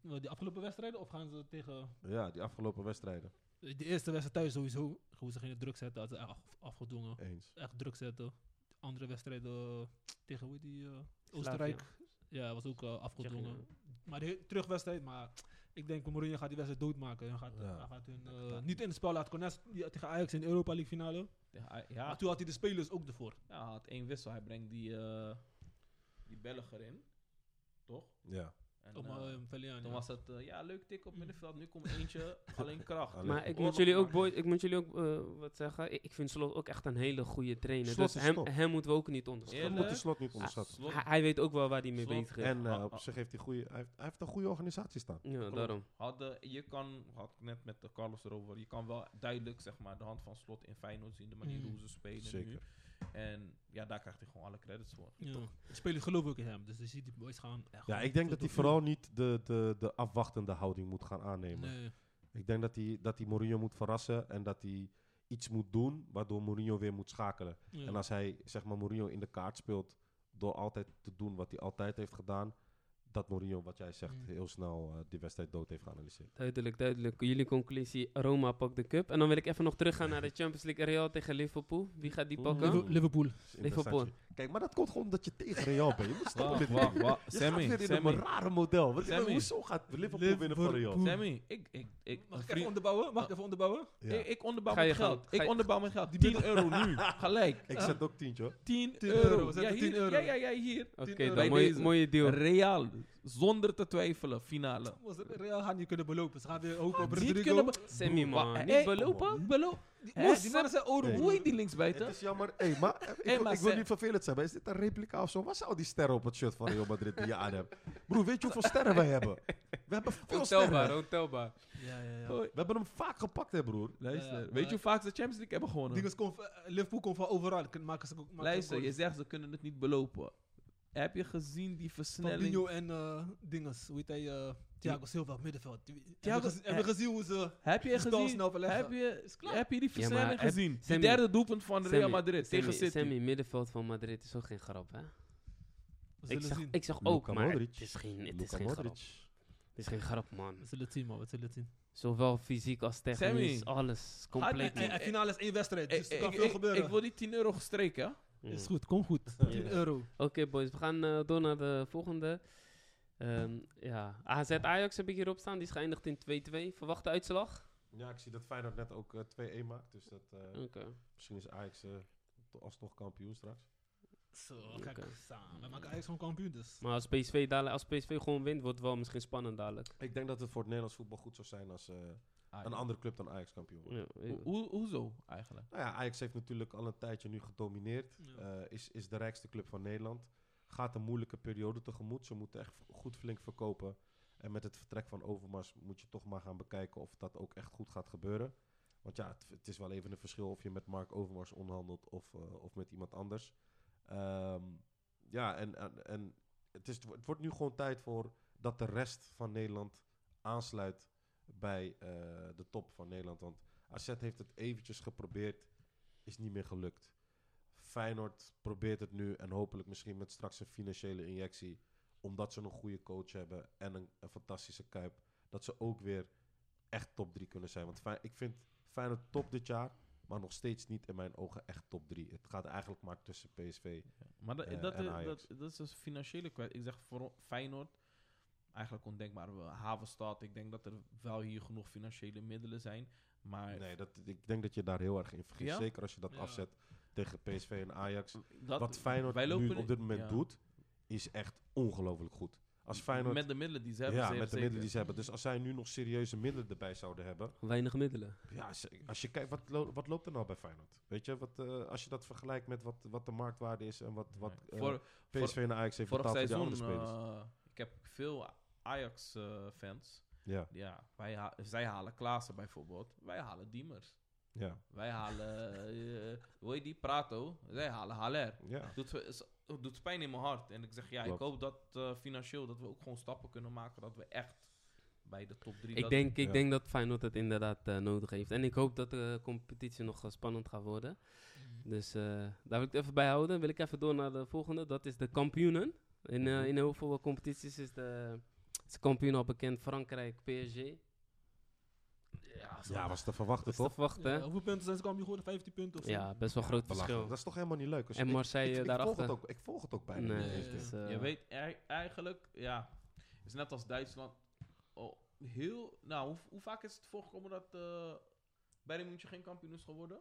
Die afgelopen wedstrijden of gaan ze tegen...
Ja, die afgelopen wedstrijden.
De eerste wedstrijd thuis sowieso, hoe ze gingen druk zetten, hadden ze echt af- afgedwongen.
Eens.
Echt druk zetten. Andere wedstrijden eh, tegen hoe die... eh, Oostenrijk. Ja, was ook afgedwongen. Maar de terugwedstrijd, maar ik denk Mourinho gaat die wedstrijd doodmaken. Hij gaat,
Ja.
hij gaat hun eh, niet in het spel laten die- tegen Ajax in de Europa League finale.
Ja, ja,
Maar toen had hij de spelers ook ervoor.
ja, hij had één wissel. Hij brengt die, eh die Belger in. Toch?
Ja.
En, eh,
eh,
toen
ja.
was het, eh, ja, leuk tik op middenveld. Nu komt eentje, [LAUGHS] alleen kracht.
Maar ik moet jullie ook, boy, ik moet jullie ook eh, wat zeggen. Ik, ik vind Slot ook echt een hele goede trainer.
Slot
dus hem, hem moeten we ook niet onderschatten.
Slot niet onderschatten.
Slot-
Hij, hij weet ook wel waar hij mee
Slot
bezig is.
En eh,
Ah,
op
ah.
zich heeft hij, goede, hij, heeft, hij heeft een goede organisatie staan.
ja,
Klopt.
daarom.
Hadden, je kan, had ik net met de Carlos erover, je kan wel duidelijk zeg maar, de hand van slot in Feyenoord zien, de manier
Mm.
hoe ze spelen nu. En ja, daar krijgt hij gewoon alle credits voor.
Ja. De spelers geloven ook in hem. Dus je ziet die boys gaan echt
Ja, ik denk dat hij vooral niet de, de, de afwachtende houding moet gaan aannemen.
Nee.
Ik denk dat hij, dat hij Mourinho moet verrassen en dat hij iets moet doen waardoor Mourinho weer moet schakelen.
Ja.
En als hij zeg maar Mourinho in de kaart speelt door altijd te doen wat hij altijd heeft gedaan, dat Mourinho, wat jij zegt,
Mm.
heel snel eh, die wedstrijd dood heeft geanalyseerd.
Duidelijk, duidelijk. Jullie conclusie, Roma pakt de cup. En dan wil ik even nog teruggaan naar de [LAUGHS] Champions League Real tegen Liverpool. Wie gaat die pakken?
Liver- Liverpool.
Liverpool.
Kijk, maar dat komt gewoon omdat je tegen Real bent. Je moet stoppen
Wacht,
met
wacht,
dit.
wacht.
Je gaat
Sammy,
weer in
Sammy,
een rare model. Wat,
Sammy.
hoezo gaat Liverpool winnen van Real?
Liverpool.
Sammy, ik, ik, ik,
Mag ik even onderbouwen? Mag ik even onderbouwen?
Ja.
ik, ik onderbouw mijn geld.
Ga
Ik onderbouw mijn geld. 10 euro nu. [LAUGHS] Gelijk.
Ik zet ook tientje hoor.
10
10
euro. Ja,
10
hier,
euro.
ja, ja, ja, hier.
Oké,
10 euro.
dan
Bij
mooie,
deze.
mooie deal.
Real. Zonder te twijfelen. Finale.
Was het- Real gaat niet kunnen belopen. Ze gaan weer hopen op
Niet
Rodrigo.
kunnen be-
Semi man,
Wa-
niet belopen?
Belo
Die, mannen zijn
heet die
Het
linksbuiten?
is jammer. Hey, maar, eh, ik,
Hey,
wil-
maar
ik wil
ze-
niet vervelend zijn, maar is dit een replica of zo? Wat zou die sterren op het shirt van Real Madrid die je aan hebt? Broer, weet je hoeveel sterren wij hebben? We hebben veel
Ontelbaar,
sterren.
ontelbaar.
Ja, ja, ja.
We hebben hem vaak gepakt, hè, broer.
Luister,
Ja,
weet
maar-
je hoe vaak ze de Champions League hebben gewonnen?
Dinges komt, eh, Liverpool komt van overal. Kunnen maken ze, maken
Luister, je zegt ze kunnen het niet belopen. Heb je gezien die versnelling?
Fabinho en eh dinges. Hoe heet hij? eh, Thiago Silva middenveld.
Thiago-
gezien- hebben we gezien hoe ze...
Heb je
het
gezien?
snel verleggen.
Heb je,
Is klaar.
heb je die
Ja, maar
versnelling
heb-
gezien?
Sammy-
derde doelpunt van Real
Sammy,
Madrid tegen
Sammy,
City.
Sammy, middenveld van Madrid is ook geen grap, hè? Ik zag,
zien.
ik zag
Luka
ook, maar
Modric.
het is geen, het is
Luka
geen grap. Het is geen grap, man.
We zullen het zien, man. We zullen het zien.
Zowel fysiek als technisch,
Sammy.
alles. Compleet.
En, finale is één wedstrijd,
Ik,
dus er kan veel gebeuren.
ik wil die 10 euro gestreken.
Mm.
Is goed, kom goed. 10
Ja.
euro.
Oké, boys, we gaan eh, door naar de volgende. Ehm, ja, AZ Ajax heb ik hierop staan. Die is geëindigd in 2-2. Verwachte uitslag?
Ja, ik zie dat Feyenoord net ook eh, 2-1 maakt. Dus dat, eh,
Oké.
misschien is Ajax eh, alsnog kampioen straks.
Zo, kijk aan. We maken eigenlijk zo'n kampioen dus.
Maar als PSV, dadelijk, als PSV gewoon wint, wordt het wel misschien spannend dadelijk.
Ik denk dat het voor het Nederlands voetbal goed zou zijn als eh, Een andere club dan Ajax kampioen wordt.
Ja,
Hoe- hoe- Hoezo eigenlijk?
Nou ja, Ajax heeft natuurlijk al een tijdje nu gedomineerd.
Ja.
Eh, is, is de rijkste club van Nederland. Gaat een moeilijke periode tegemoet. Ze moeten echt goed flink verkopen. En met het vertrek van Overmars moet je toch maar gaan bekijken of dat ook echt goed gaat gebeuren. Want ja, het, het is wel even een verschil of je met Mark Overmars onderhandelt of, eh, of met iemand anders. Ehm, ja, en, en, en het, is, het wordt nu gewoon tijd voor dat de rest van Nederland aansluit bij eh, de top van Nederland. Want AZ heeft het eventjes geprobeerd, is niet meer gelukt. Feyenoord probeert het nu en hopelijk misschien met straks een financiële injectie. Omdat ze een goede coach hebben en een, een fantastische kuip. Dat ze ook weer echt top 3 kunnen zijn. Want Fey- ik vind Feyenoord top dit jaar, maar nog steeds niet in mijn ogen echt top 3. Het gaat eigenlijk maar tussen PSV.
Maar dat,
Eh,
dat,
en
is-
Ajax.
dat, dat is een financiële kwestie. Ik zeg voor Feyenoord, eigenlijk ondenkbaar. We- Havenstad, ik denk dat er wel hier genoeg financiële middelen zijn. Maar
Nee, dat, ik denk dat je daar heel erg in vergist.
Ja?
Zeker als je dat
Ja.
afzet tegen PSV en Ajax.
dat,
Wat Feyenoord
wij lopen
nu op dit moment
ja.
doet, is echt ongelooflijk goed. Als Feyenoord
Met de middelen die ze hebben.
ja, met de
zeker.
middelen die ze hebben. Dus als zij nu nog serieuze middelen erbij zouden hebben.
Weinig middelen.
Ja, als je kijkt, wat, lo- wat loopt er nou bij Feyenoord? Weet je, wat, eh, als je dat vergelijkt met wat, wat de marktwaarde is en wat, wat
Nee.
eh,
Voor,
PSV en Ajax heeft betaald voor die
seizoen,
andere spelers.
eh, ik heb veel Ajax-fans.
ja,
ja, wij ha- zij halen Klaassen bijvoorbeeld. Wij halen Diemers.
ja,
Wij halen, eh hoe heet die, Prato. Zij halen Haller.
ja.
Doet, is- doet pijn in mijn hart. En ik zeg, ja,
Klopt.
ik hoop dat eh, financieel dat we ook gewoon stappen kunnen maken. Dat we echt bij de top 3...
Ik denk, ik
Ja.
denk dat Feyenoord het inderdaad eh, nodig heeft. En ik hoop dat de competitie nog eh, spannend gaat worden. Dus eh, daar wil ik het even bij houden. Wil ik even door naar de volgende. Dat is de kampioenen. In, eh,
Mhm.
in heel veel competities is de, is kampioen al bekend. Frankrijk, PSG. Ja,
ja, was te verwachten
te
toch?
verwachten.
Ja,
hè?
hoeveel punten zijn ze kampioen geworden? 15 punten of zo?
Ja, best wel
Ja,
groot verschil.
Dat is toch helemaal niet leuk? Dus
En
ik-
Marseille
ik, ik,
daarachter.
volg het ook, ik volg het ook bijna
Nee, eh,
Je weet er- eigenlijk, ja, het is net als Duitsland. Oh, heel, nou, hoe, hoe vaak is het voorgekomen dat eh Bayern München geen kampioen is geworden?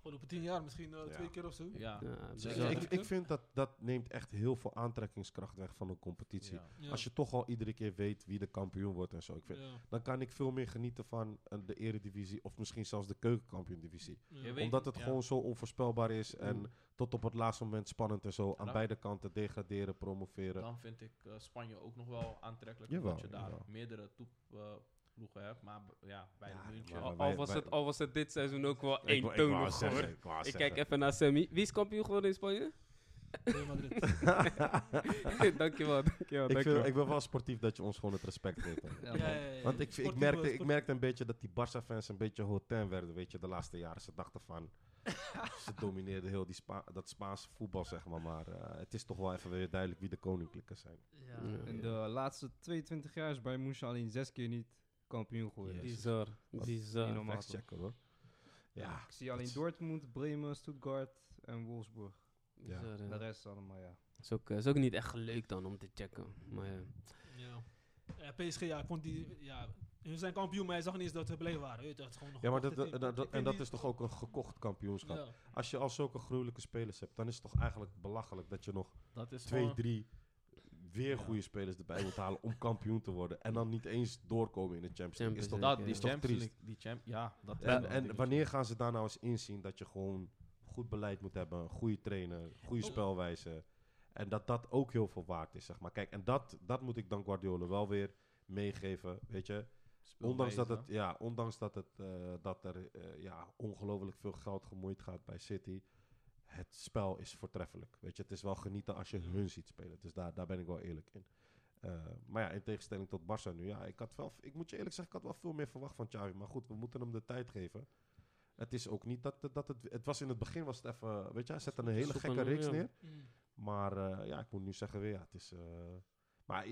Afgelopen 10 jaar misschien eh,
Ja.
twee keer of zo.
Ja.
ja,
Dus
bizar.
ik, ik, ik vind dat dat neemt echt heel veel aantrekkingskracht weg van een competitie.
Ja.
Ja.
Als je toch al iedere keer weet wie de kampioen wordt en zo. Ik vind,
Ja.
Dan kan ik veel meer genieten van eh, de eredivisie of misschien zelfs de keukenkampioen-divisie.
Ja.
Omdat het
ja.
gewoon zo onvoorspelbaar is en
Mm.
tot op het laatste moment spannend en zo. Aan
dan-
beide kanten degraderen, promoveren.
Dan vind ik eh, Spanje ook nog wel aantrekkelijk.
Jawel,
omdat je daar
jawel.
meerdere toep, ploegen hebt. Maar ja, Bayern
Ja,
München.
maar
Al, was het, al was het dit seizoen ook wel
wou- ik zeggen,
hoor.
ik
kijk even naar Sammy. Wie is kampioen geworden in Spanje?
Real Madrid. [LAUGHS] [LAUGHS]
dankjewel, dankjewel,
ik, vind,
dankjewel.
ik ben wel sportief dat je ons gewoon het respect geeft.
Ja, ja, ja, ja.
Want ik, ik,
Sportief,
merkte, ik merkte een beetje dat die Barça-fans een beetje hotel werden, weet je, de laatste jaren. Ze dachten van, [LAUGHS] ze domineerden heel die Spa dat Spaanse voetbal, zeg maar. Maar eh, het is toch wel even weer duidelijk wie de koninklijke zijn.
Ja.
Ja.
In de laatste 22 jaar is Bayern München alleen zes keer niet kampioen geworden.
Yes.
Bizar,
Wat-
bizar.
Facts checken hoor. Ja,
Ik zie alleen Dortmund, Bremen, Stuttgart en Wolfsburg.
Ja.
bizar,
De rest allemaal, ja.
Is ook, eh, is ook niet echt leuk dan om te checken. Maar ja.
Ja. Ja, PSG, ja, ik vond die... Ja, hun zijn kampioen, maar hij zag niet eens dat ze blij waren. Weet gewoon
Ja, maar dat, en dat
die-
is toch ook een gekocht kampioenschap.
Ja.
Als je al zulke gruwelijke spelers hebt, dan is het toch eigenlijk belachelijk dat je nog
Dat is
twee,
gewoon-
drie weer
Ja.
goede spelers erbij moet halen om kampioen te worden. En dan niet eens doorkomen in de Champions League. Is toch,
dat, die
is toch
Champions
triest?
League, die champ, ja, dat
En, wanneer gaan ze daar nou eens inzien dat je gewoon goed beleid moet hebben, een goede trainer, goede
Oh.
spelwijze. En dat dat ook heel veel waard is, zeg maar. Kijk, en dat, dat moet ik dan Guardiola wel weer meegeven, weet je. Ondanks dat, het, ja, ondanks dat, het, eh, dat er eh, ja, ongelooflijk veel geld gemoeid gaat bij City. Het spel is voortreffelijk. Weet je, het is wel genieten als je hun ziet spelen. Dus daar, daar ben ik wel eerlijk in. Eh, maar ja, in tegenstelling tot Barça nu. Ja, ik, had wel, ik moet je eerlijk zeggen, ik had wel veel meer verwacht van Xavi. Maar goed, we moeten hem de tijd geven. Het is ook niet dat, dat het... Het was in het begin was het even... Weet je, hij zette een hele gekke reeks
ja.
neer. Maar eh, ja, ik moet nu zeggen weer, ja, het is... eh, maar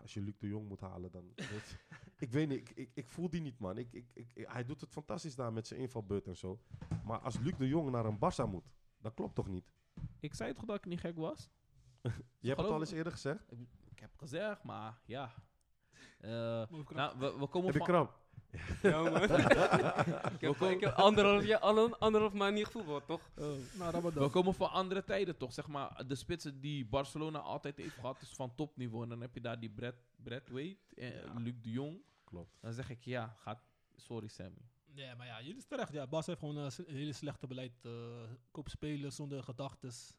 als je Luc de Jong moet halen, dan... [LAUGHS] weet- ik weet niet, ik, ik, ik voel die niet, man. Ik, ik, ik, hij doet het fantastisch daar met zijn invalbeurt en zo. Maar als Luc de Jong naar een Barça moet, dat klopt toch niet?
Ik zei toch dat ik niet gek was? [LAUGHS]
Je hebt het al eens eerder gezegd?
Ik heb heb gezegd, maar ja. Eh, nou, we, we komen
Heb je
van...
kramp? [LAUGHS]
Ja, man. [LAUGHS] ik, heb, ik heb anderhalf, jaar, anderhalf maand niet gevoetbald, toch?
Nou, Ramadan.
We komen van andere tijden toch, zeg maar. De spitsen die Barcelona altijd heeft gehad, is van topniveau. En dan heb je daar die Brad, Brad Wade, en
Ja.
Luc de Jong.
Klopt.
Dan zeg ik, ja, gaat, sorry Sammy.
Nee, maar ja, jullie is terecht. Ja, Bas heeft gewoon eh, een hele slechte beleid. eh koop spelers zonder gedachtes.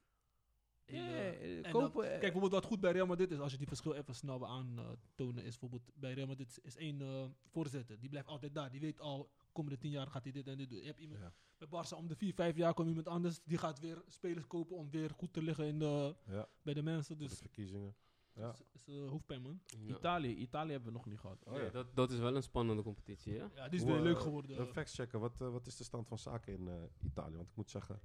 Hele-
eh,
en
kopen,
dan-
eh,
Kijk, bijvoorbeeld wat goed bij Real Madrid is, als je die verschil even snel aantonen, is bijvoorbeeld bij Real Madrid is één eh, voorzitter. Die blijft altijd daar. Die weet al, komende tien jaar gaat hij dit en dit doen. Je hebt iemand
Ja.
bij Barca om de vier, vijf jaar komt iemand anders. Die gaat weer spelers kopen om weer goed te liggen in de,
Ja,
bij de mensen. Dus
de verkiezingen. Ja.
is, is eh, hoofdpijn, man.
Italië, Italië hebben we nog niet gehad.
Oh,
Ja,
ja.
dat, dat is wel een spannende competitie, ja?
Ja, die is weer
eh,
leuk geworden.
Een facts checken, wat, eh, wat is de stand van zaken in eh, Italië? Want ik moet zeggen,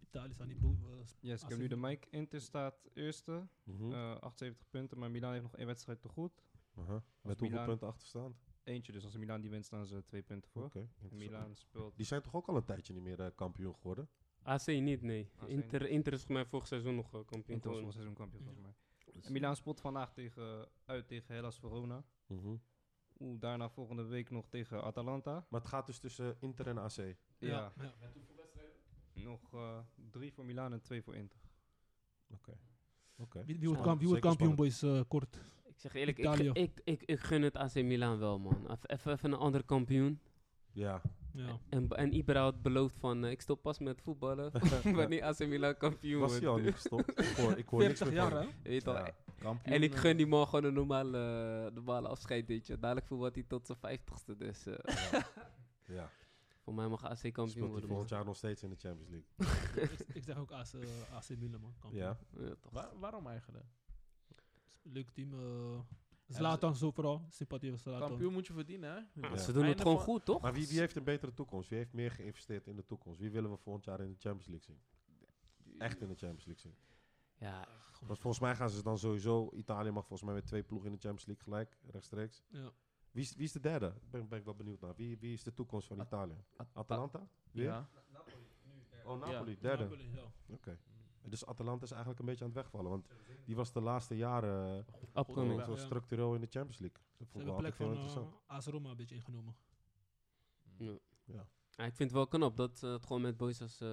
Italië staat niet boven. eh,
Yes, ik heb nu de mic. Inter staat eerste,
mhm,
eh 78 punten, maar Milan heeft nog één wedstrijd te goed.
aha. met hoeveel punten achterstand?
Eentje, dus als Milan die wint, staan ze twee punten voor. Milan speelt
Die zijn toch ook al een tijdje niet meer eh, kampioen geworden?
AC niet, nee.
AC
Inter,
niet.
Inter is volgens mij vorig seizoen nog eh, kampioen
Inter was
geworden.
wel seizoenkampioen volgens mij. En Milan speelt vandaag tegen, uit tegen Hellas Verona.
Mhm.
Oeh, daarna volgende week nog tegen Atalanta.
Maar het gaat dus tussen Inter en AC.
Ja,
ja.
nog eh, drie voor Milan en twee voor Inter.
Oké. Oké.
Wie, wie wordt,
Spannend,
kamp- wie wordt
zeker
kampioen, boys? eh, kort.
Ik zeg eerlijk, ik,
Italië.
ik, ik, ik gun het AC Milan wel, man. Even- Even even een andere kampioen.
Ja,
Ja.
En, en Ibra had beloofd van, eh, ik stop pas met voetballen [LAUGHS] [LAUGHS] wanneer AC Milan kampioen
was hij al
wordt.
niet gestopt? Ik hoor, ik hoor niks
40
meer
jaar, hè?
weet
Ja.
Kampioen,
En ik
eh,
gun die man gewoon een normale, uh, normale afscheid, weet je. Dadelijk voetbalt hij tot zijn vijftigste, dus eh,
Ja, [LAUGHS]
voor mij mag AC kampioen
speelt
worden.
volgend jaar nog steeds in de Champions League.
ik, ik zeg ook AC, eh, AC Milan, man. Kampioen.
Ja,
Ja, toch.
Waar- waarom eigenlijk?
Leuk team. eh Zlatan zo vooral. Sympathie voor Zlatan.
Kampioen moet je verdienen, hè?
Ja,
Ja.
Ze doen het gewoon
van-
goed, toch?
maar wie, wie heeft een betere toekomst? Wie heeft meer geïnvesteerd in de toekomst? Wie willen we volgend jaar in de Champions League zien? Echt in de Champions League zien.
Ja,
Want volgens mij gaan ze dan sowieso... Italië mag volgens mij met twee ploegen in de Champions League gelijk, rechtstreeks.
Ja.
Wie is, wie is de derde? Ben, ben ik wel benieuwd naar. Wie, wie is de toekomst van Italië? Atalanta? Weer?
Ja.
Oh, Napoli,
Ja.
derde.
Napoli, ja.
Oké. Dus Atalanta is eigenlijk een beetje aan het wegvallen. Want die was de laatste jaren eh,
Ja.
zo structureel in de Champions League. Dat vond ik wel
plek van
interessant.
uh, AS Roma een beetje ingenomen.
Ja.
Ja.
Ja, ik vind het wel knap dat ze het gewoon met boys als eh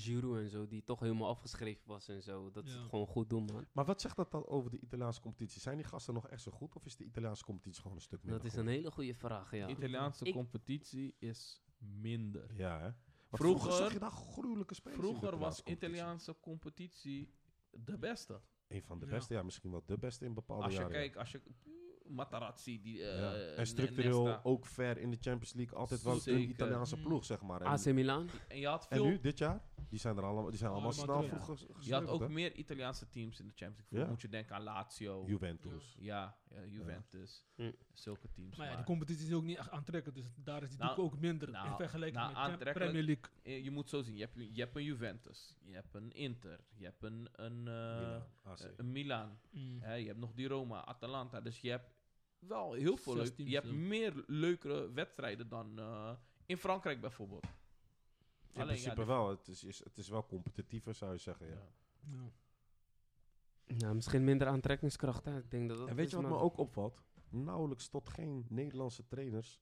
Giroud en zo, die toch helemaal afgeschreven was en zo, dat ze het gewoon goed doen, man.
Maar wat zegt dat dan over de Italiaanse competitie? Zijn die gasten nog echt zo goed? Of is de Italiaanse competitie gewoon een stuk minder
Dat is
goed?
een hele goede vraag, ja.
De Italiaanse
Ik-
competitie is minder.
Ja, hè?
Vroeger-
zag je daar gruwelijke spelers
Vroeger was
competitie.
Italiaanse competitie de beste.
Een van de beste, ja, misschien wel de beste in bepaalde
Als je
jaren.
kijkt, als je... Matarazzi, die... eh,
Ja.
Ne-
En structureel
Nesta.
ook ver in de Champions League. Altijd wel een. Italiaanse
Mm.
ploeg, zeg maar. En,
AC Milan?
En je had
en
veel...
nu, dit jaar, die zijn, er allemaal, die zijn allemaal snel
terug.
vroeg ges-
Je had ook
hè?
meer Italiaanse teams in de Champions League.
Ja.
Moet je denken aan Lazio.
Juventus.
Ja, ja, Juventus. Zulke teams.
Maar ja, die competitie is ook niet echt aantrekkelijk. Dus daar is die
Nou,
ook minder
nou,
in vergelijking
nou,
met de. Premier League.
Je moet zo zien. Je hebt, je hebt een Juventus. Je hebt een Inter. Je hebt een, een, eh, eh, een Milan.
Mm.
Je hebt nog die Roma, Atalanta. Dus je hebt wel heel veel
Zes
leuk.
teams,
Je hebt meer leukere wedstrijden dan eh, in Frankrijk bijvoorbeeld.
In
Alleen, ja,
principe wel. Het is, is, het is wel competitiever, zou je zeggen, ja.
Ja.
Ja.
Nou, misschien minder aantrekkingskracht, hè. Ik denk dat dat
En weet je wat me ook opvalt? Nauwelijks tot geen Nederlandse trainers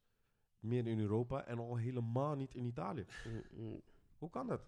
meer in Europa en al helemaal niet in Italië.
Mm, mm.
Hoe kan dat?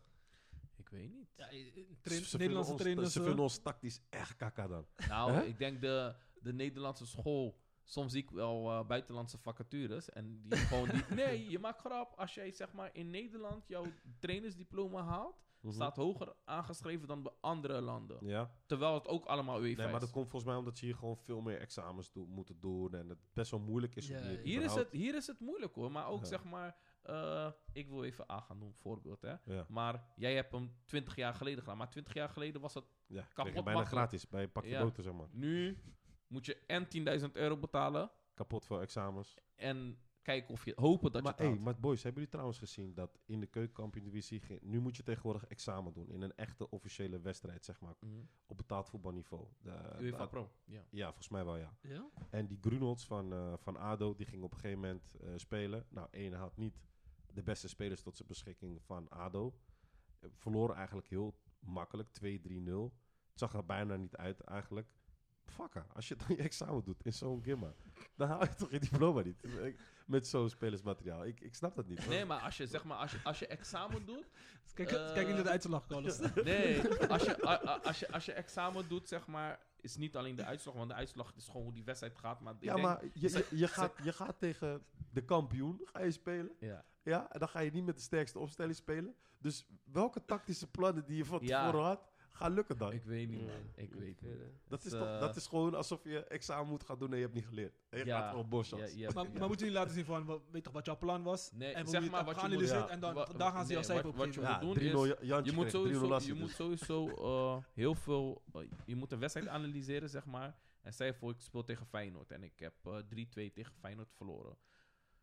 Ik weet niet.
Ja, eh, eh,
Ze-
train-
ze vinden
Nederlandse
ons-
trainers.
Ze
eh,
vinden ons tactisch echt kaka dan.
Nou, ik denk de, de Nederlandse school. Soms zie ik wel eh, buitenlandse vacatures. En die [LAUGHS] gewoon die. Nee, je maakt grap. Als jij zeg maar in Nederland jouw trainersdiploma haalt.
Mhm.
Staat hoger aangeschreven dan bij andere landen.
Ja,
Terwijl het ook allemaal UEFA
nee, maar dat komt volgens mij omdat ze hier gewoon veel meer examens moeten doen. En het best wel moeilijk is. om hier.
Hier is, het, hier is het moeilijk hoor. Maar ook
Ja.
zeg maar. eh, ik wil even A gaan doen, voorbeeld hè.
Ja,
Maar jij hebt hem 20 jaar geleden gedaan. Maar 20 jaar geleden was het.
ja. kreeg je
Kapot
bijna
makkelijk.
gratis bij een pakje
Ja.
boter, zeg maar.
Nu moet je en 10.000 euro betalen.
Kapot veel examens.
En kijken of je. Hopen dat
maar,
je
hey, maar boys, hebben jullie trouwens gezien dat in de keukenkampioen-divisie... Nu moet je tegenwoordig examen doen in een echte officiële wedstrijd, zeg maar.
Mhm.
Op betaald voetbalniveau. De,
UEFA
de-
Pro. Ja.
ja, volgens mij wel, ja.
Ja?
En die Grunolds van, eh, van ADO, die ging op een gegeven moment eh, spelen. Nou, één had niet de beste spelers tot zijn beschikking van ADO. Verloren eigenlijk heel makkelijk, 2-3-0. Het zag er bijna niet uit eigenlijk. Fucker, als je dan je examen doet in zo'n gimma, dan haal je toch je diploma niet. Ik- Met zo'n spelersmateriaal. Ik, ik snap dat niet.
Nee, maar als je, zeg maar, als je, als je examen doet... [LAUGHS]
Kijk,
Eh,
kijk naar de uitslag, Carlos. [LAUGHS]
Nee, als je, a- a- als, je, als je examen doet, zeg maar, is niet alleen de uitslag, want de uitslag is gewoon hoe die wedstrijd gaat. Maar
Ja,
denk-
maar je, je, je, gaat, je gaat tegen de kampioen ga je spelen.
Ja.
Ja, en dan ga je niet met de sterkste opstelling spelen. Dus welke tactische plannen die je van
Ja.
tevoren had, gaan lukken dan?
Ik weet niet, man. Ik weet niet.
dat, is
Dus,
toch,
eh,
dat is gewoon alsof je examen moet gaan doen en je hebt niet geleerd. En je
Ja,
gaat gewoon bos
ja, ja,
Maar,
ja.
maar moet je niet laten zien van, wat- weet toch wat jouw plan was?
Nee,
en
zeg maar wat je moet-
ja.
en dan, daar gaan ze
nee,
jouw cijfer
wat-
op
wat je
Ja,
moet
3-0
doen
Ja- Jantje
Je moet
kreeg, 3-0
sowieso, je
dus.
moet sowieso eh, heel veel... eh, je moet een wedstrijd analyseren, zeg maar. En je voor, ik speel tegen Feyenoord en ik heb eh, 3-2 tegen Feyenoord verloren.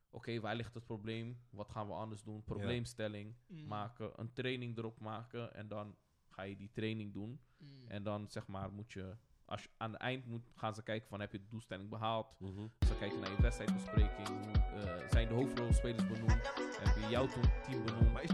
Oké, waar ligt het probleem? Wat gaan we anders doen? Probleemstelling
Mm.
maken, een training erop maken en dan ga je die training doen.
Mm.
En dan zeg maar moet je, als je aan het eind moet, gaan ze kijken van heb je de doelstelling behaald?
Mhm.
Ze kijken naar je wedstrijdbespreking, hoe, eh, zijn de hoofdrolspelers benoemd? Heb je jouw team benoemd?
Maar is-